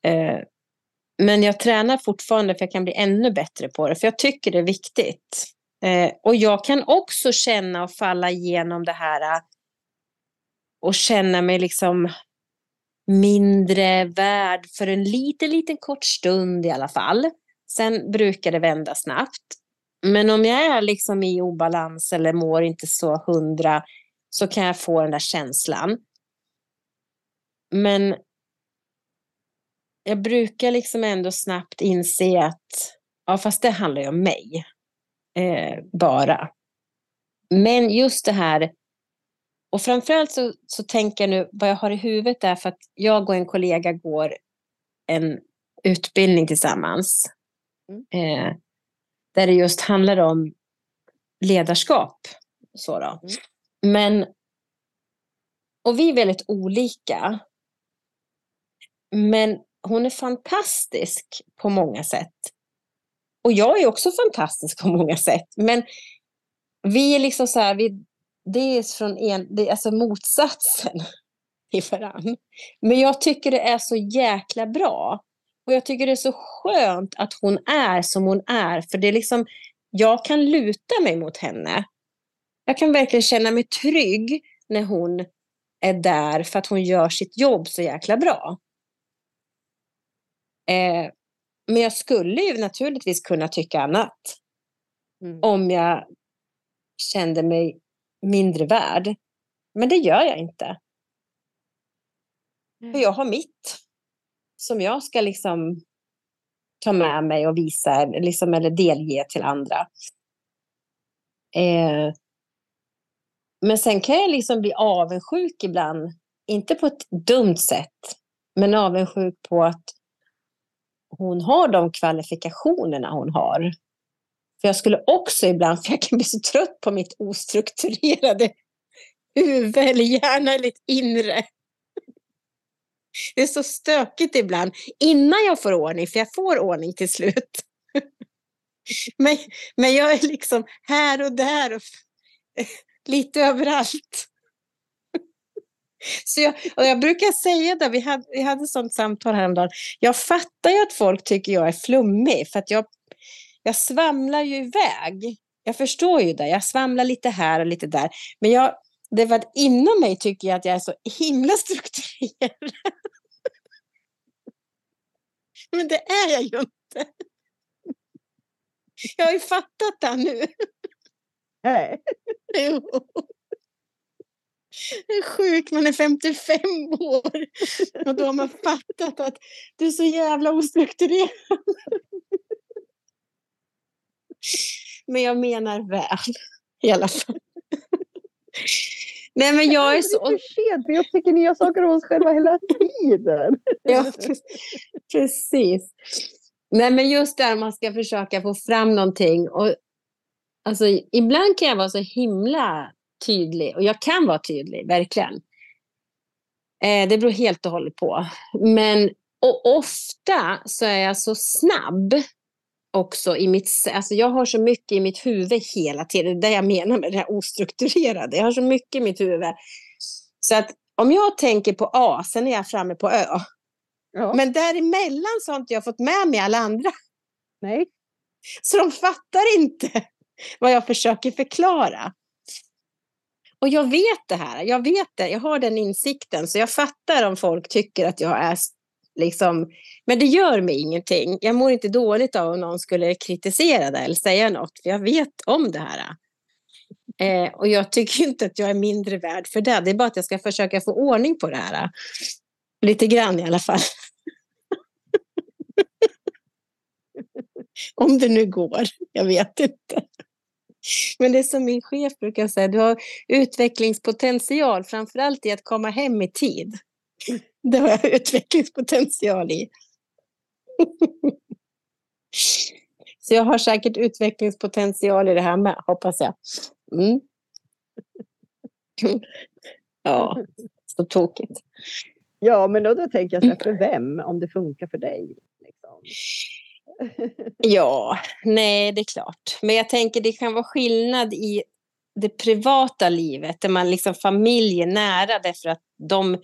Eh, men jag tränar fortfarande för jag kan bli ännu bättre på det, för jag tycker det är viktigt. Eh, och jag kan också känna och falla igenom det här eh, och känna mig liksom mindre värd för en liten, liten kort stund i alla fall. Sen brukar det vända snabbt. Men om jag är liksom i obalans eller mår inte så hundra så kan jag få den där känslan. Men jag brukar liksom ändå snabbt inse att, ja fast det handlar ju om mig. Eh, bara. Men just det här, och framförallt så, så tänker jag nu, vad jag har i huvudet är för att jag och en kollega går en utbildning tillsammans. Mm. Eh, där det just handlar om ledarskap. Så då. Mm. Men, och vi är väldigt olika. Men hon är fantastisk på många sätt. Och jag är också fantastisk på många sätt. Men vi är liksom så här, vi, det är från en, det är alltså motsatsen i varann. Men jag tycker det är så jäkla bra. Och jag tycker det är så skönt att hon är som hon är. För det är liksom, jag kan luta mig mot henne. Jag kan verkligen känna mig trygg när hon är där för att hon gör sitt jobb så jäkla bra. Eh, men jag skulle ju naturligtvis kunna tycka annat. Mm. Om jag kände mig mindre värd. Men det gör jag inte. För jag har mitt. Som jag ska liksom ta med mig och visa liksom, eller delge till andra. Eh, men sen kan jag liksom bli avundsjuk ibland. Inte på ett dumt sätt. Men avundsjuk på att hon har de kvalifikationerna hon har. För jag skulle också ibland, för jag kan bli så trött på mitt ostrukturerade huvud eller hjärna eller inre. Det är så stökigt ibland innan jag får ordning, för jag får ordning till slut. Men, men jag är liksom här och där och lite överallt. Så jag, och jag brukar säga det, vi hade, vi hade sånt samtal häromdagen. Jag fattar ju att folk tycker jag är flummig för att jag, jag svamlar ju iväg. Jag förstår ju det, jag svamlar lite här och lite där. Men jag, det var inom mig tycker jag att jag är så himla strukturerad. Men det är jag ju inte. Jag har ju fattat det nu. Nej. Jo. Är sjukt, man är 55 år och då har man fattat att du är så jävla ostrukturerad. Men jag menar väl i alla fall. Nej, men jag är så... Det är för sent, för jag tycker nya saker om oss själva hela tiden. Ja, precis. Nej, men just där man ska försöka få fram någonting. Och, alltså, ibland kan jag vara så himla tydlig. Och jag kan vara tydlig, verkligen. Eh, det beror helt och hållet på. Men och ofta så är jag så snabb också i mitt... Alltså jag har så mycket i mitt huvud hela tiden. Det jag menar med det här ostrukturerade. Jag har så mycket i mitt huvud. Så att om jag tänker på A, sen är jag framme på Ö. Ja. Men däremellan så har inte jag fått med mig alla andra. Nej. Så de fattar inte vad jag försöker förklara. Och jag vet det här, jag vet det, jag har den insikten, så jag fattar om folk tycker att jag är liksom, men det gör mig ingenting. Jag mår inte dåligt av om någon skulle kritisera det eller säga något, för jag vet om det här. Eh, och jag tycker inte att jag är mindre värd för det, det är bara att jag ska försöka få ordning på det här. Lite grann i alla fall. om det nu går, jag vet inte. Men det är som min chef brukar säga, du har utvecklingspotential, framförallt i att komma hem i tid. Det har jag utvecklingspotential i. Så jag har säkert utvecklingspotential i det här med, hoppas jag. Mm. Ja, så tokigt. Ja, men då, då tänker jag så här, för vem, om det funkar för dig? Liksom. Ja, nej det är klart. Men jag tänker det kan vara skillnad i det privata livet där man liksom familj är nära därför att de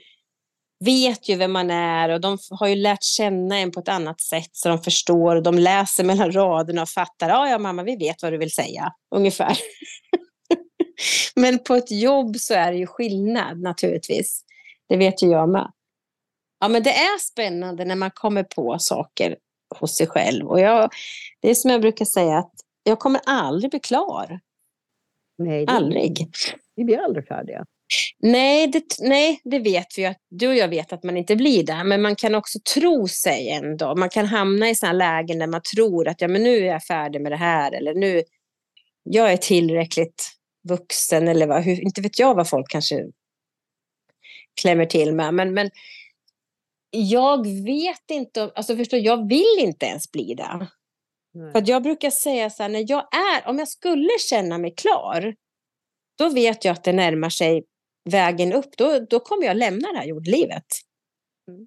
vet ju vem man är och de har ju lärt känna en på ett annat sätt så de förstår och de läser mellan raderna och fattar. Ja, ja mamma, vi vet vad du vill säga, ungefär. Men på ett jobb så är det ju skillnad naturligtvis. Det vet ju jag med. Ja, men det är spännande när man kommer på saker hos sig själv. Och jag, det är som jag brukar säga att jag kommer aldrig bli klar. Nej, det, aldrig. Vi blir aldrig färdiga. Nej det, nej, det vet vi att du och jag vet att man inte blir det. Men man kan också tro sig ändå. Man kan hamna i sådana lägen där man tror att ja, men nu är jag färdig med det här. Eller nu jag är tillräckligt vuxen. Eller vad, hur, inte vet jag vad folk kanske klämmer till med. Men, men jag vet inte, alltså förstår, jag vill inte ens bli det. Nej. För jag brukar säga så här, när jag är, om jag skulle känna mig klar, då vet jag att det närmar sig vägen upp. Då, då kommer jag lämna det här jordlivet. Mm.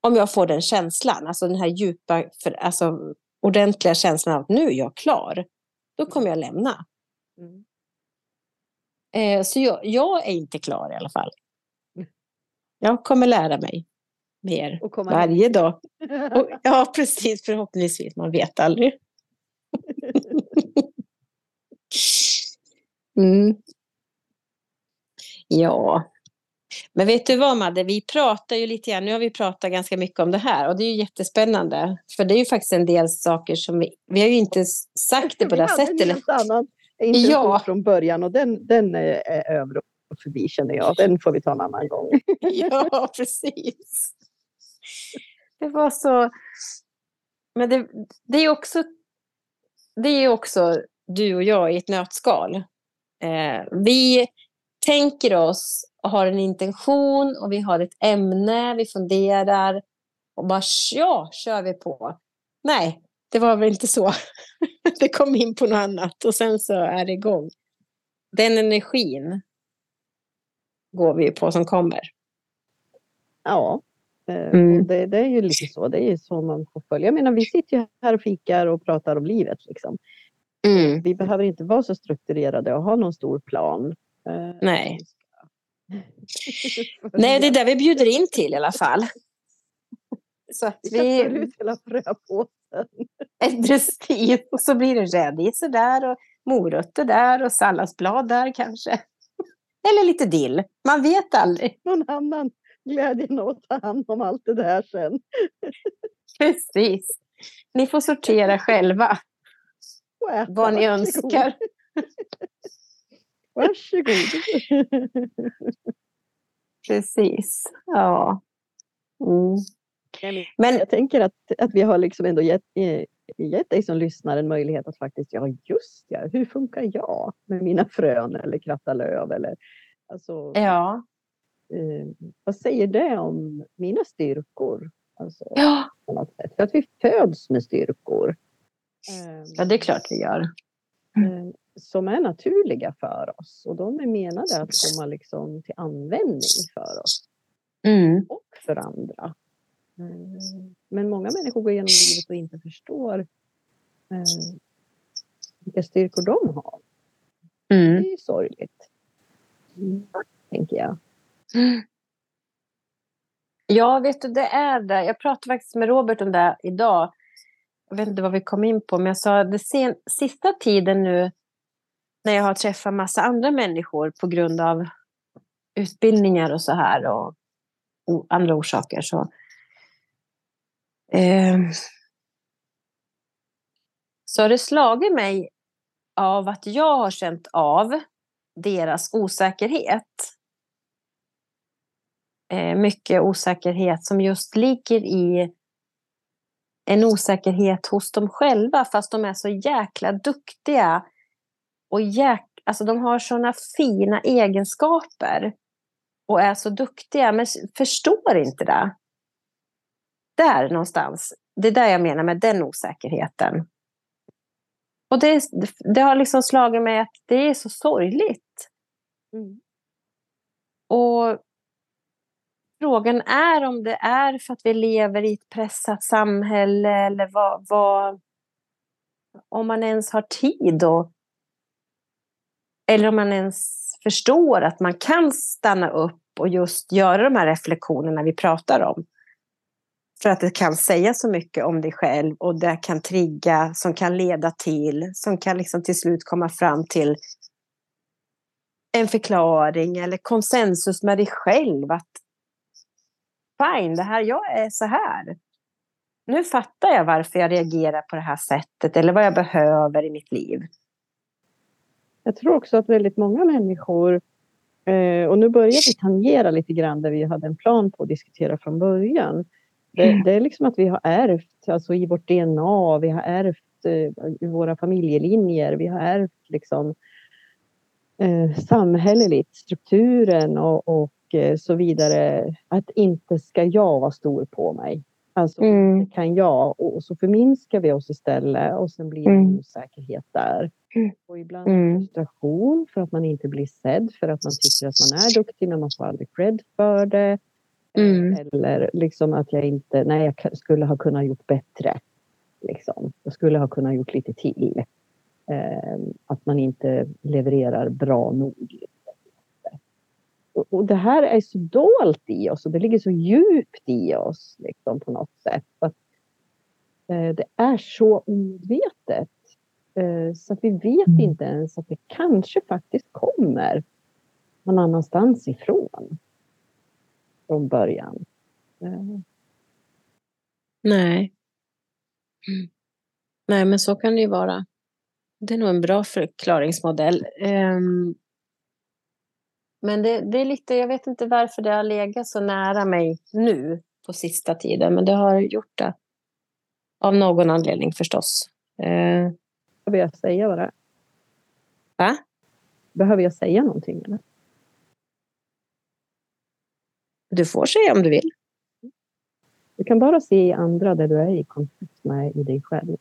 Om jag får den känslan, alltså den här djupa, för, alltså ordentliga känslan av att nu är jag klar, då kommer jag lämna. Mm. Eh, så jag, jag, är inte klar i alla fall. Jag kommer lära mig mer varje hem. dag. Och, ja, precis. Förhoppningsvis. Man vet aldrig. Mm. Ja. Men vet du vad Madde, vi pratar ju lite grann, nu har vi pratat ganska mycket om det här och det är ju jättespännande. För det är ju faktiskt en del saker som vi, vi har ju inte sagt det på det sättet. Vi hade en annan ja. från början och den, den är, är över och förbi känner jag. Den får vi ta en annan gång. ja, precis. Det var så... Men det, det är också... Det är också du och jag i ett nötskal. Eh, vi tänker oss och har en intention och vi har ett ämne, vi funderar och bara ja, kör vi på. Nej, det var väl inte så. det kom in på något annat och sen så är det igång. Den energin går vi på som kommer. Ja, mm. det, det, är ju lite så. Det är ju så man får följa. Jag menar, vi sitter ju här och fikar och pratar om livet. Liksom. Mm. Vi behöver inte vara så strukturerade och ha någon stor plan. Eh, Nej. Nej, det är det vi bjuder in till i alla fall. Så att vi... vi... ut hela fröpåsen. Precis, och så blir det rädisor där och morötter där och salladsblad där kanske. Eller lite dill, man vet aldrig. Någon annan glädjen att ta hand om allt det där sen. Precis. Ni får sortera själva. Äta, vad ni önskar. Varsågod. Precis. Ja. Mm. Men jag tänker att, att vi har liksom ändå gett, eh, gett dig som lyssnar en möjlighet att faktiskt, ja just ja, hur funkar jag med mina frön eller kratta löv eller alltså, ja. Eh, vad säger det om mina styrkor? Alltså, ja. För att vi föds med styrkor. Ja, det är klart vi gör. Eh, som är naturliga för oss och de är menade att komma liksom till användning för oss. Mm. Och för andra. Eh, men många människor går igenom livet och inte förstår eh, vilka styrkor de har. Mm. Det är sorgligt. Mm. Tänker jag. Ja, vet du, det är det. Jag pratade faktiskt med Robert om det idag. Jag vet inte vad vi kom in på, men jag sa det sen, sista tiden nu när jag har träffat massa andra människor på grund av utbildningar och så här och, och andra orsaker så eh, så har det slagit mig av att jag har känt av deras osäkerhet. Eh, mycket osäkerhet som just ligger i en osäkerhet hos dem själva fast de är så jäkla duktiga. Och jäk, alltså de har såna fina egenskaper och är så duktiga men förstår inte det. Där någonstans, det är där jag menar med den osäkerheten. Och det, det har liksom slagit mig att det är så sorgligt. Mm. Och Frågan är om det är för att vi lever i ett pressat samhälle eller vad, vad om man ens har tid då. eller om man ens förstår att man kan stanna upp och just göra de här reflektionerna vi pratar om. För att det kan säga så mycket om dig själv och det kan trigga, som kan leda till, som kan liksom till slut komma fram till en förklaring eller konsensus med dig själv. Att fine, det här, jag är så här. Nu fattar jag varför jag reagerar på det här sättet eller vad jag behöver i mitt liv. Jag tror också att väldigt många människor, eh, och nu börjar vi tangera lite grann där vi hade en plan på att diskutera från början. Det, mm. det är liksom att vi har ärvt, alltså i vårt DNA, vi har ärvt eh, i våra familjelinjer, vi har ärvt liksom eh, samhälleligt, strukturen och, och så vidare. Att inte ska jag vara stor på mig. Alltså mm. kan jag och så förminskar vi oss istället och sen blir det mm. osäkerhet där. Mm. Och ibland mm. frustration för att man inte blir sedd för att man tycker att man är duktig men man får aldrig cred för det. Mm. Eller liksom att jag inte, nej jag skulle ha kunnat gjort bättre. Liksom. Jag skulle ha kunnat gjort lite till. Eh, att man inte levererar bra nog. Och, det här är så dolt i oss och det ligger så djupt i oss liksom, på något sätt. Att, eh, det är så omedvetet. Eh, så att vi vet mm. inte ens att det kanske faktiskt kommer någon annanstans ifrån. Från början. Eh. Nej. Nej, men så kan det ju vara. Det är nog en bra förklaringsmodell. Um, men det, det, är lite, jag vet inte varför det har legat så nära mig nu på sista tiden, men det har gjort det. Av någon anledning förstås. Uh, Behöver jag säga vad det är? Va? Behöver jag säga någonting? Eller? Du får säga om du vill. Du kan bara se i andra där du är i kontakt med i dig själv.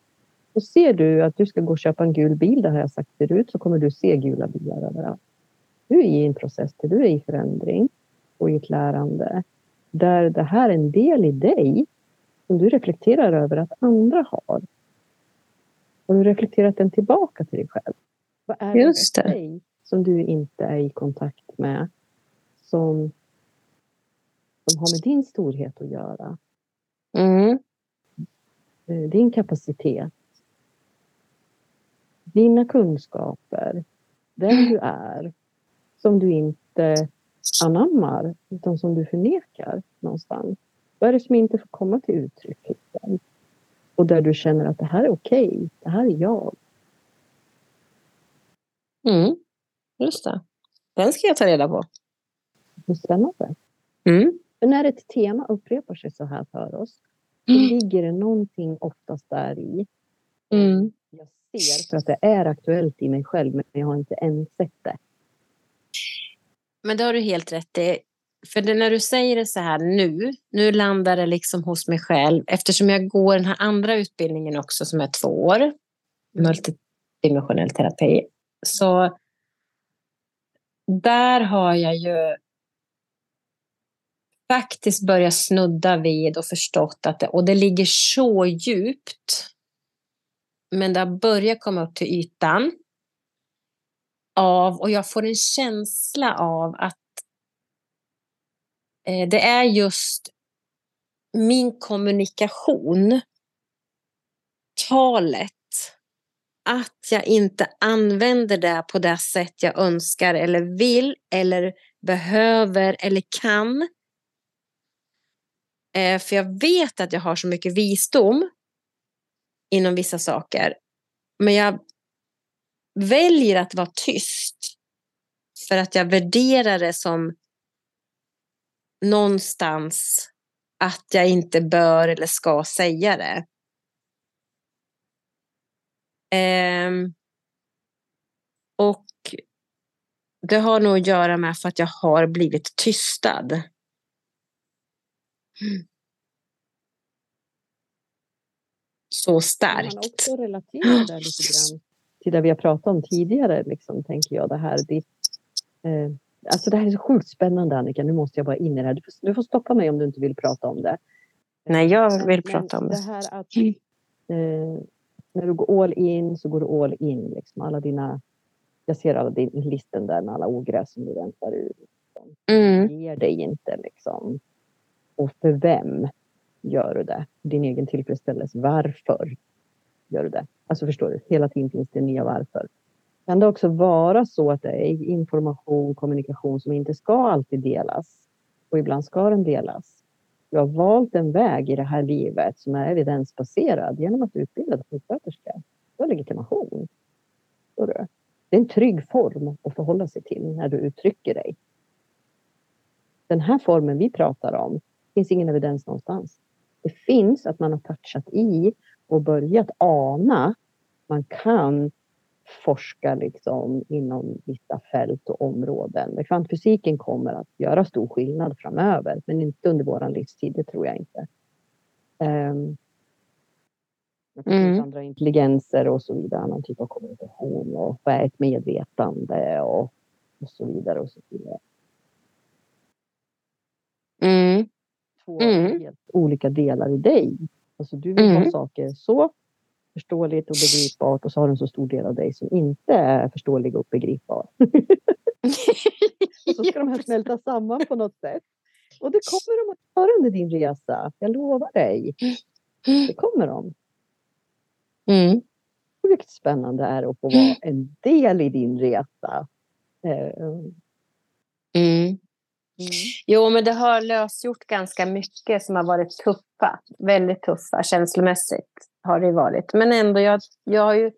Och ser du att du ska gå och köpa en gul bil, det har jag sagt förut, så kommer du se gula bilar överallt. Du är i en process där du är i förändring och i ett lärande. Där det här är en del i dig som du reflekterar över att andra har. Och du reflekterat den tillbaka till dig själv. Vad är Just det dig som du inte är i kontakt med? Som, som har med din storhet att göra. Mm. Eh, din kapacitet. Dina kunskaper. Den du är. Som du inte anammar utan som du förnekar någonstans. Vad är det som inte får komma till uttryck? Liksom? Och där du känner att det här är okej, okay, det här är jag. Mm, just det. Den ska jag ta reda på. Är spännande. Mm. För när ett tema upprepar sig så här för oss, så mm. ligger det någonting oftast där i. Mm. Jag ser för att det är aktuellt i mig själv, men jag har inte än sett det. Men det har du helt rätt i. För det, när du säger det så här nu, nu landar det liksom hos mig själv eftersom jag går den här andra utbildningen också som är två år, multidimensionell terapi. Så där har jag ju faktiskt börjat snudda vid och förstått att det, och det ligger så djupt. Men det har börjat komma upp till ytan. Av, och jag får en känsla av att eh, det är just min kommunikation, talet, att jag inte använder det på det sätt jag önskar eller vill eller behöver eller kan. Eh, för jag vet att jag har så mycket visdom inom vissa saker. Men jag väljer att vara tyst för att jag värderar det som någonstans att jag inte bör eller ska säga det. Um, och det har nog att göra med för att jag har blivit tystad. Mm. Så starkt. Man också relatera det lite grann till det vi har pratat om tidigare, liksom, tänker jag. Det här ditt, eh, Alltså det här är så sjukt spännande Annika, nu måste jag bara in i det här. Du får, du får stoppa mig om du inte vill prata om det. Nej, jag vill Men, prata om det. Det här att eh, när du går all in så går du all in. Liksom. Alla dina, jag ser alla din listen där med alla ogräs som du väntar ut. Liksom. Mm. ger dig inte liksom. Och för vem gör du det? Din egen tillfredsställelse. Varför gör du det? Alltså förstår du? Hela tiden finns det nya varför. Kan det också vara så att det är information, kommunikation som inte ska alltid delas? Och ibland ska den delas. Jag har valt en väg i det här livet som är evidensbaserad genom att utbilda sjuksköterska. Du har legitimation. Det är en trygg form att förhålla sig till när du uttrycker dig. Den här formen vi pratar om finns ingen evidens någonstans. Det finns att man har touchat i och börjat ana. Man kan forska liksom inom vissa fält och områden. Kvantfysiken kommer att göra stor skillnad framöver, men inte under vår livstid, det tror jag inte. Um, mm. andra intelligenser och så vidare, annan typ av kommunikation och vad är ett medvetande och, och så vidare. Och så vidare. Mm. Två mm. helt olika delar i dig. Alltså du vill ha mm. saker så förståeligt och begripbart och så har du en så stor del av dig som inte är förståelig och begripbar. och så ska de här smälta samman på något sätt. Och det kommer de att göra under din resa. Jag lovar dig. Det kommer de. Mm. Sjukt spännande är att få vara en del i din resa. Eh, Mm. Jo, men det har lösgjort ganska mycket som har varit tuffa. Väldigt tuffa känslomässigt har det varit. Men ändå, jag, jag har ju...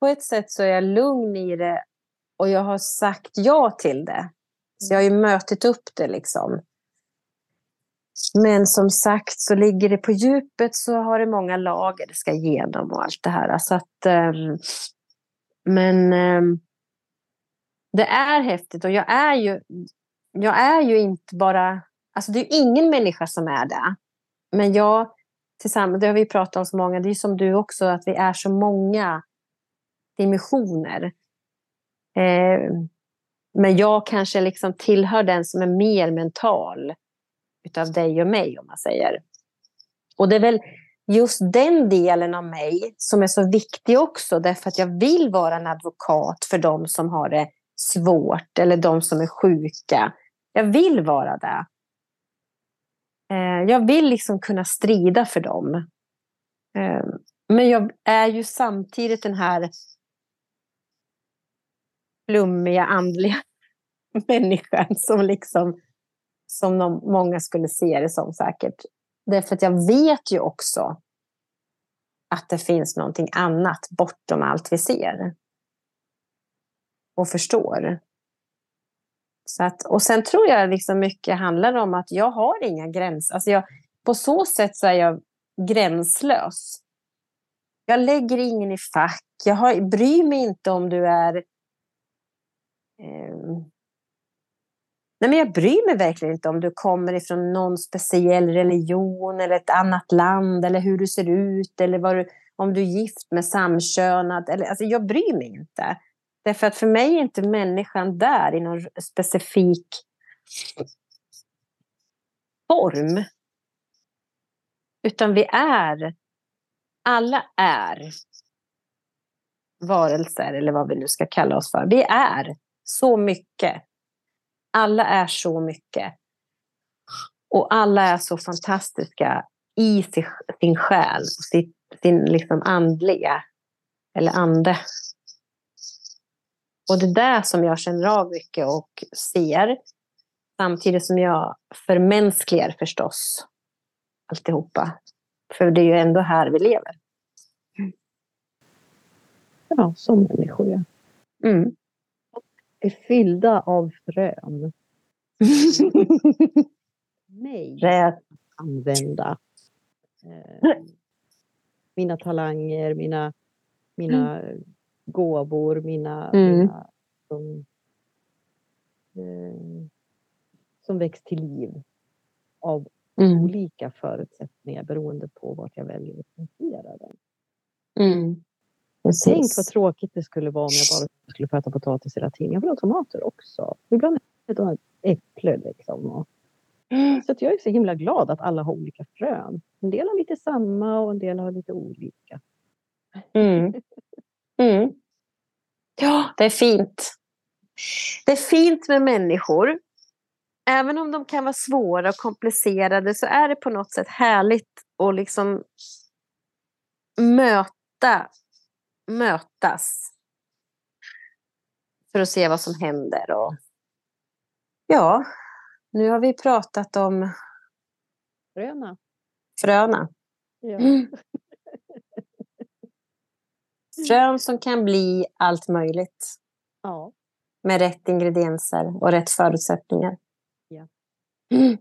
På ett sätt så är jag lugn i det och jag har sagt ja till det. Så jag har ju mötit upp det liksom. Men som sagt så ligger det på djupet så har det många lager det ska igenom och allt det här. Så att, um, men um, det är häftigt och jag är ju, jag är ju inte bara, alltså det är ingen människa som är det. Men jag, tillsammans, det har vi pratat om så många, det är som du också, att vi är så många dimensioner. Eh, men jag kanske liksom tillhör den som är mer mental utav dig och mig, om man säger. Och det är väl just den delen av mig som är så viktig också, därför att jag vill vara en advokat för de som har det svårt eller de som är sjuka. Jag vill vara det. Eh, jag vill liksom kunna strida för dem. Eh, men jag är ju samtidigt den här flummiga, andliga människan som liksom som de, många skulle se det som säkert. Därför att jag vet ju också att det finns någonting annat bortom allt vi ser och förstår. Så att, och sen tror jag liksom mycket handlar om att jag har inga gränser. Alltså jag, på så sätt så är jag gränslös. Jag lägger ingen i fack. Jag har, bryr mig inte om du är... Eh, nej men jag bryr mig verkligen inte om du kommer ifrån någon speciell religion eller ett annat land eller hur du ser ut eller vad du, om du är gift med samkönad. Eller, alltså jag bryr mig inte. Därför att för mig är inte människan där i någon specifik form. Utan vi är, alla är varelser eller vad vi nu ska kalla oss för. Vi är så mycket. Alla är så mycket. Och alla är så fantastiska i sin själ, sin, sin liksom andliga, eller ande och det är det som jag känner av mycket och ser. Samtidigt som jag förmänskligar förstås alltihopa. För det är ju ändå här vi lever. Ja, som människor ja. Mm. Är fyllda av frön. Mig Rätt. använda. Eh, mina talanger, mina, mina mm gåvor, mina, mm. mina som, eh, som väcks till liv av mm. olika förutsättningar beroende på vart jag väljer att plantera den. Mm. Tänk vad tråkigt det skulle vara om jag bara skulle få äta potatis hela tiden. Jag vill ha tomater också. Ibland jag äpple liksom. Mm. Så jag är så himla glad att alla har olika frön. En del har lite samma och en del har lite olika. Mm. Mm. Ja, det är fint. Det är fint med människor. Även om de kan vara svåra och komplicerade så är det på något sätt härligt att liksom möta, mötas. För att se vad som händer. Och ja, nu har vi pratat om fröna. Fröna. Ja. Mm. Frön som kan bli allt möjligt. Ja. Med rätt ingredienser och rätt förutsättningar. Ja. Mm.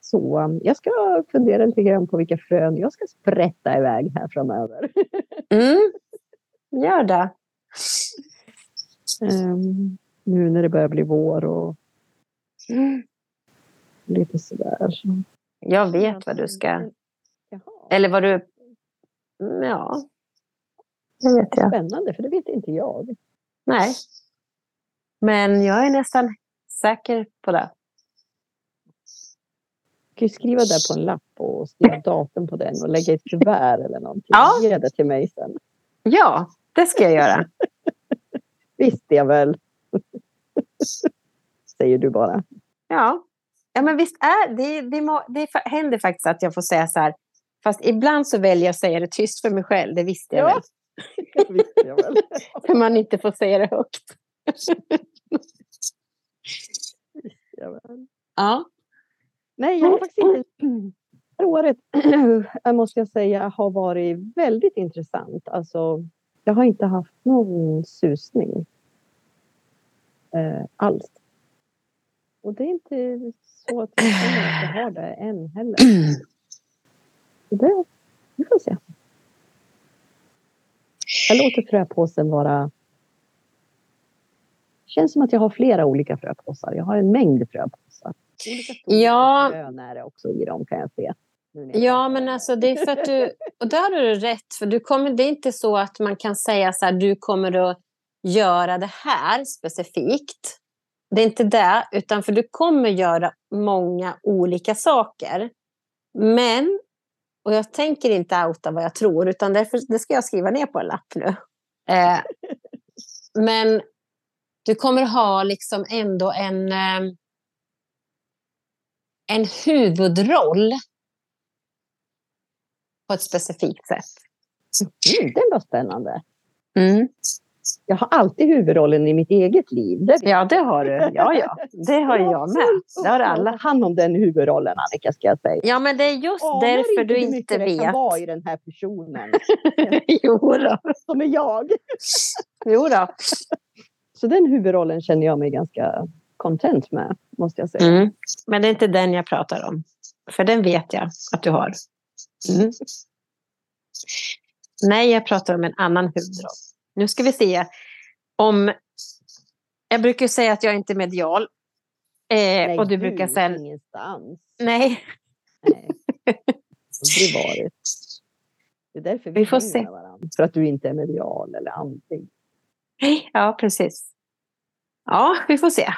Så jag ska fundera lite grann på vilka frön jag ska sprätta iväg här framöver. mm. Gör det. Um, nu när det börjar bli vår och mm. lite sådär. Jag vet vad du ska... Jaha. Eller vad du... Ja, det vet jag. Spännande, för det vet inte jag. Nej. Men jag är nästan säker på det. kan ju skriva där på en lapp och skriva datum på den och lägga ett kuvert eller någonting. Ja. Ge det till mig sen. Ja, det ska jag göra. Visst jag väl. Säger du bara. Ja, ja men visst är det, det, må, det händer faktiskt att jag får säga så här. Fast ibland så väljer jag att säga det tyst för mig själv, det visste jag Ja. väl. Visst jag väl. För man inte får säga det högt. Väl. Ja. Nej, jag har faktiskt inte... Det här året, måste jag säga, har varit väldigt intressant. Alltså, jag har inte haft någon susning eh, alls. Och det är inte så att jag har det än heller. Det, vi får se. Jag låter fröpåsen vara... känns som att jag har flera olika fröpåsar. Jag har en mängd fröpåsar. Olika Ja. frön är det också i dem kan jag se. Ja, men alltså det är för att du... Och där har du rätt, för du kommer, det är inte så att man kan säga så här, du kommer att göra det här specifikt. Det är inte det, utan för du kommer göra många olika saker. Men, och jag tänker inte outa vad jag tror, utan därför, det ska jag skriva ner på en lapp nu. Eh, men du kommer ha liksom ändå en, eh, en huvudroll på ett specifikt sätt. Mm, det var spännande. Mm. Jag har alltid huvudrollen i mitt eget liv. Det Ja, det har du. Ja, ja. Det har jag med. Det har alla. Ta hand om den huvudrollen, Annika, ska jag säga. Ja, men det är just Anar därför du inte vet. vara i den här personen jo, då. som är jag. jo då. Så den huvudrollen känner jag mig ganska content med, måste jag säga. Mm. Men det är inte den jag pratar om. För den vet jag att du har. Mm. Nej, jag pratar om en annan huvudroll. Nu ska vi se om... Jag brukar säga att jag inte är medial. Eh, och du brukar säga... Ingenstans. Nej. Nej. Aldrig varit. Det är därför vi, Vi får se. varandra. För att du inte är medial eller andlig. Ja, precis. Ja, vi får se.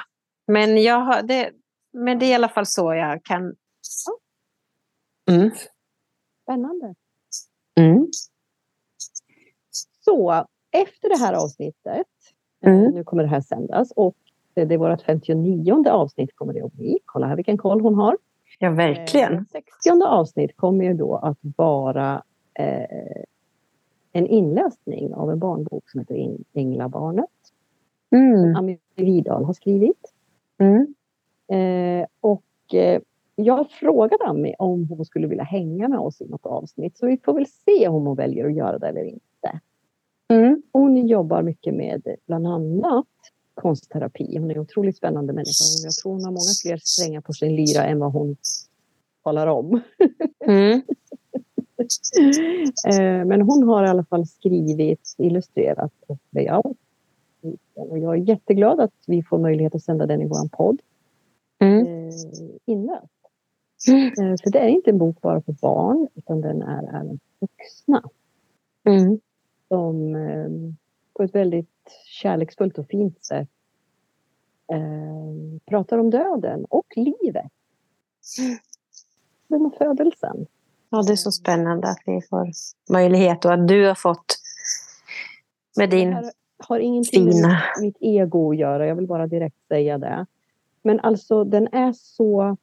Men, jag har, det, men det är i alla fall så jag kan... Mm. Spännande. Mm. Så efter det här avsnittet, Mm. eh, nu kommer det här sändas och eh, det är vårt 59 avsnitt kommer det att bli. Kolla här vilken koll hon har. Ja, Eh, verkligen. 60 avsnitt kommer ju då att vara eh, en inläsning av en barnbok som heter Äng- Änglabarnet. Mm. Ami Vidal har skrivit. Mm. Eh, och eh, jag frågade Ami om hon skulle vilja hänga med oss i något avsnitt. Så vi får väl se om hon väljer att göra det eller inte. Mm. Hon jobbar mycket med bland annat konstterapi. Hon är en otroligt spännande människa. Jag tror hon har många fler strängar på sin lyra än vad hon talar om. Mm. Eh, Men hon har i alla fall skrivit, illustrerat och layout. Och jag är jätteglad att vi får möjlighet att sända den i vår podd. Mm. Eh. Mm. Eh, För det är inte en bok bara för barn utan den är även för vuxna. Mm. Som eh, på ett väldigt kärleksfullt och fint sätt eh, pratar om döden och livet. Den och födelsen. Ja, det är så spännande att vi får möjlighet och att du har fått med din här har ingenting med fina... mitt, mitt ego att göra. Jag vill bara direkt säga det. Men alltså den är så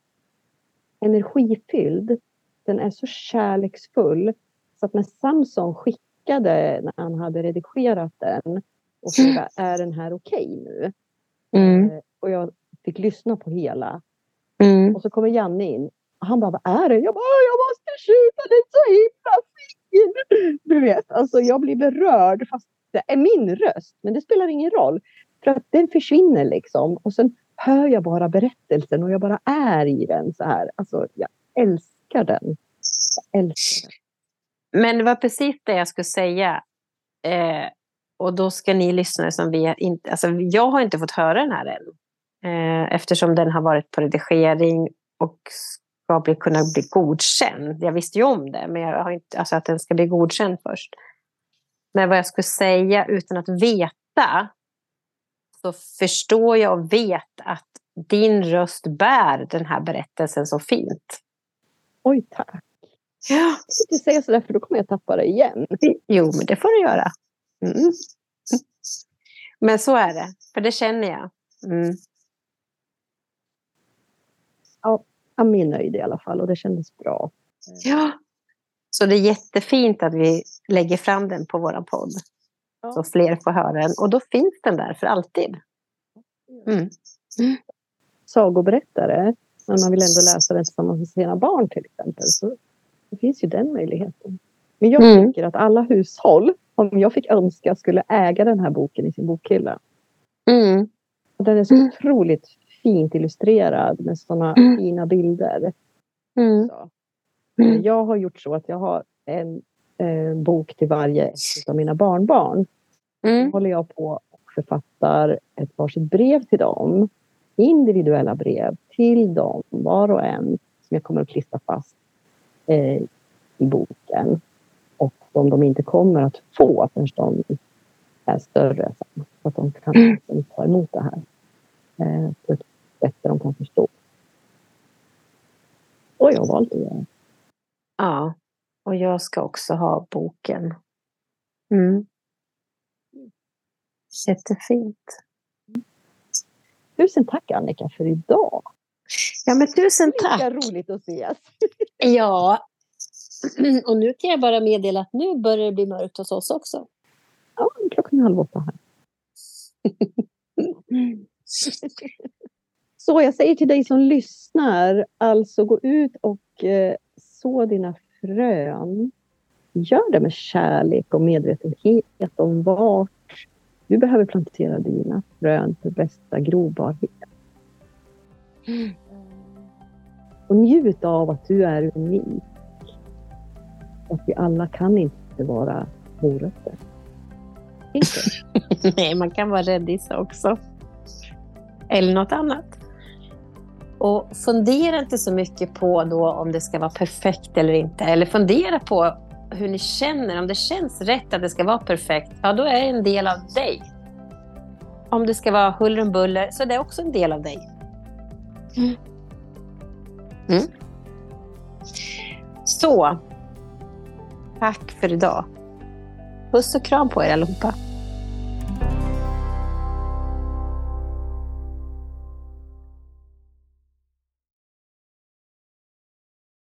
energifylld. Den är så kärleksfull. Så att när Samson skickade när han hade redigerat den och frågade är den här okej nu? Mm. Eh, Och jag fick lyssna på hela. Mm. Och så kommer Janne in. Och han bara, vad är det? Jag bara, "Åh, jag måste skjuta, den är så himla fin. Du vet, alltså jag blir berörd fast det är min röst. Men det spelar ingen roll. För att den försvinner liksom. Och sen hör jag bara berättelsen och jag bara är i den så här. Alltså jag älskar den. Jag älskar den. Men det var precis det jag skulle säga. Eh, och då ska ni lyssnare som vi inte... Alltså jag har inte fått höra den här än. Eh, eftersom den har varit på redigering och ska bli, kunna bli godkänd. Jag visste ju om det, men jag har inte... Alltså att den ska bli godkänd först. Men vad jag skulle säga utan att veta så förstår jag och vet att din röst bär den här berättelsen så fint. Oj, tack. Ja. Jag ska inte säga sådär för då kommer jag tappa det igen. Jo, men det får du göra. Mm. Men så är det, för det känner jag. Mm. Ami är nöjd i alla fall och det kändes bra. Ja. Så det är jättefint att vi lägger fram den på vår podd. Ja. Så fler får höra den. Och då finns den där för alltid. Mm. Sagoberättare, men man vill ändå läsa den tillsammans med sina barn till exempel. Så det finns ju den möjligheten. Men jag Mm. tycker att alla hushåll, om jag fick önska, skulle äga den här boken i sin bokhylla. Mm. Den är så Mm. otroligt fint illustrerad med sådana Mm. fina bilder. Mm. Så. Mm. Jag har gjort så att jag har en eh, bok till varje av mina barnbarn. Mm. håller jag på och författar ett varsitt brev till dem. Individuella brev till dem, var och en, som jag kommer att klistra fast eh, i boken. Och som de inte kommer att få förrän de är större. sen, Så att de kan liksom ta emot det här eh, på ett sätt där de kan förstå. Och jag har valt att göra. Ja, och jag ska också ha boken. Mm. Jättefint. Tusen tack Annika för idag. Ja, men tusen tack. Lika roligt att ses. Ja, och nu kan jag bara meddela att nu börjar det bli mörkt hos oss också. Ja, klockan är halv åtta här. Så jag säger till dig som lyssnar, alltså gå ut och eh, så dina frön. Gör det med kärlek och medvetenhet om vart du behöver plantera dina frön för bästa grobarhet. Och njut av att du är unik. Och att vi alla kan inte vara morötter. Nej, man kan vara räddis också. Eller något annat. Och fundera inte så mycket på då om det ska vara perfekt eller inte. Eller fundera på hur ni känner. Om det känns rätt att det ska vara perfekt, ja då är det en del av dig. Om det ska vara huller om buller, så är det också en del av dig. Mm. Mm. Så. Tack för idag. Puss och kram på er allihopa.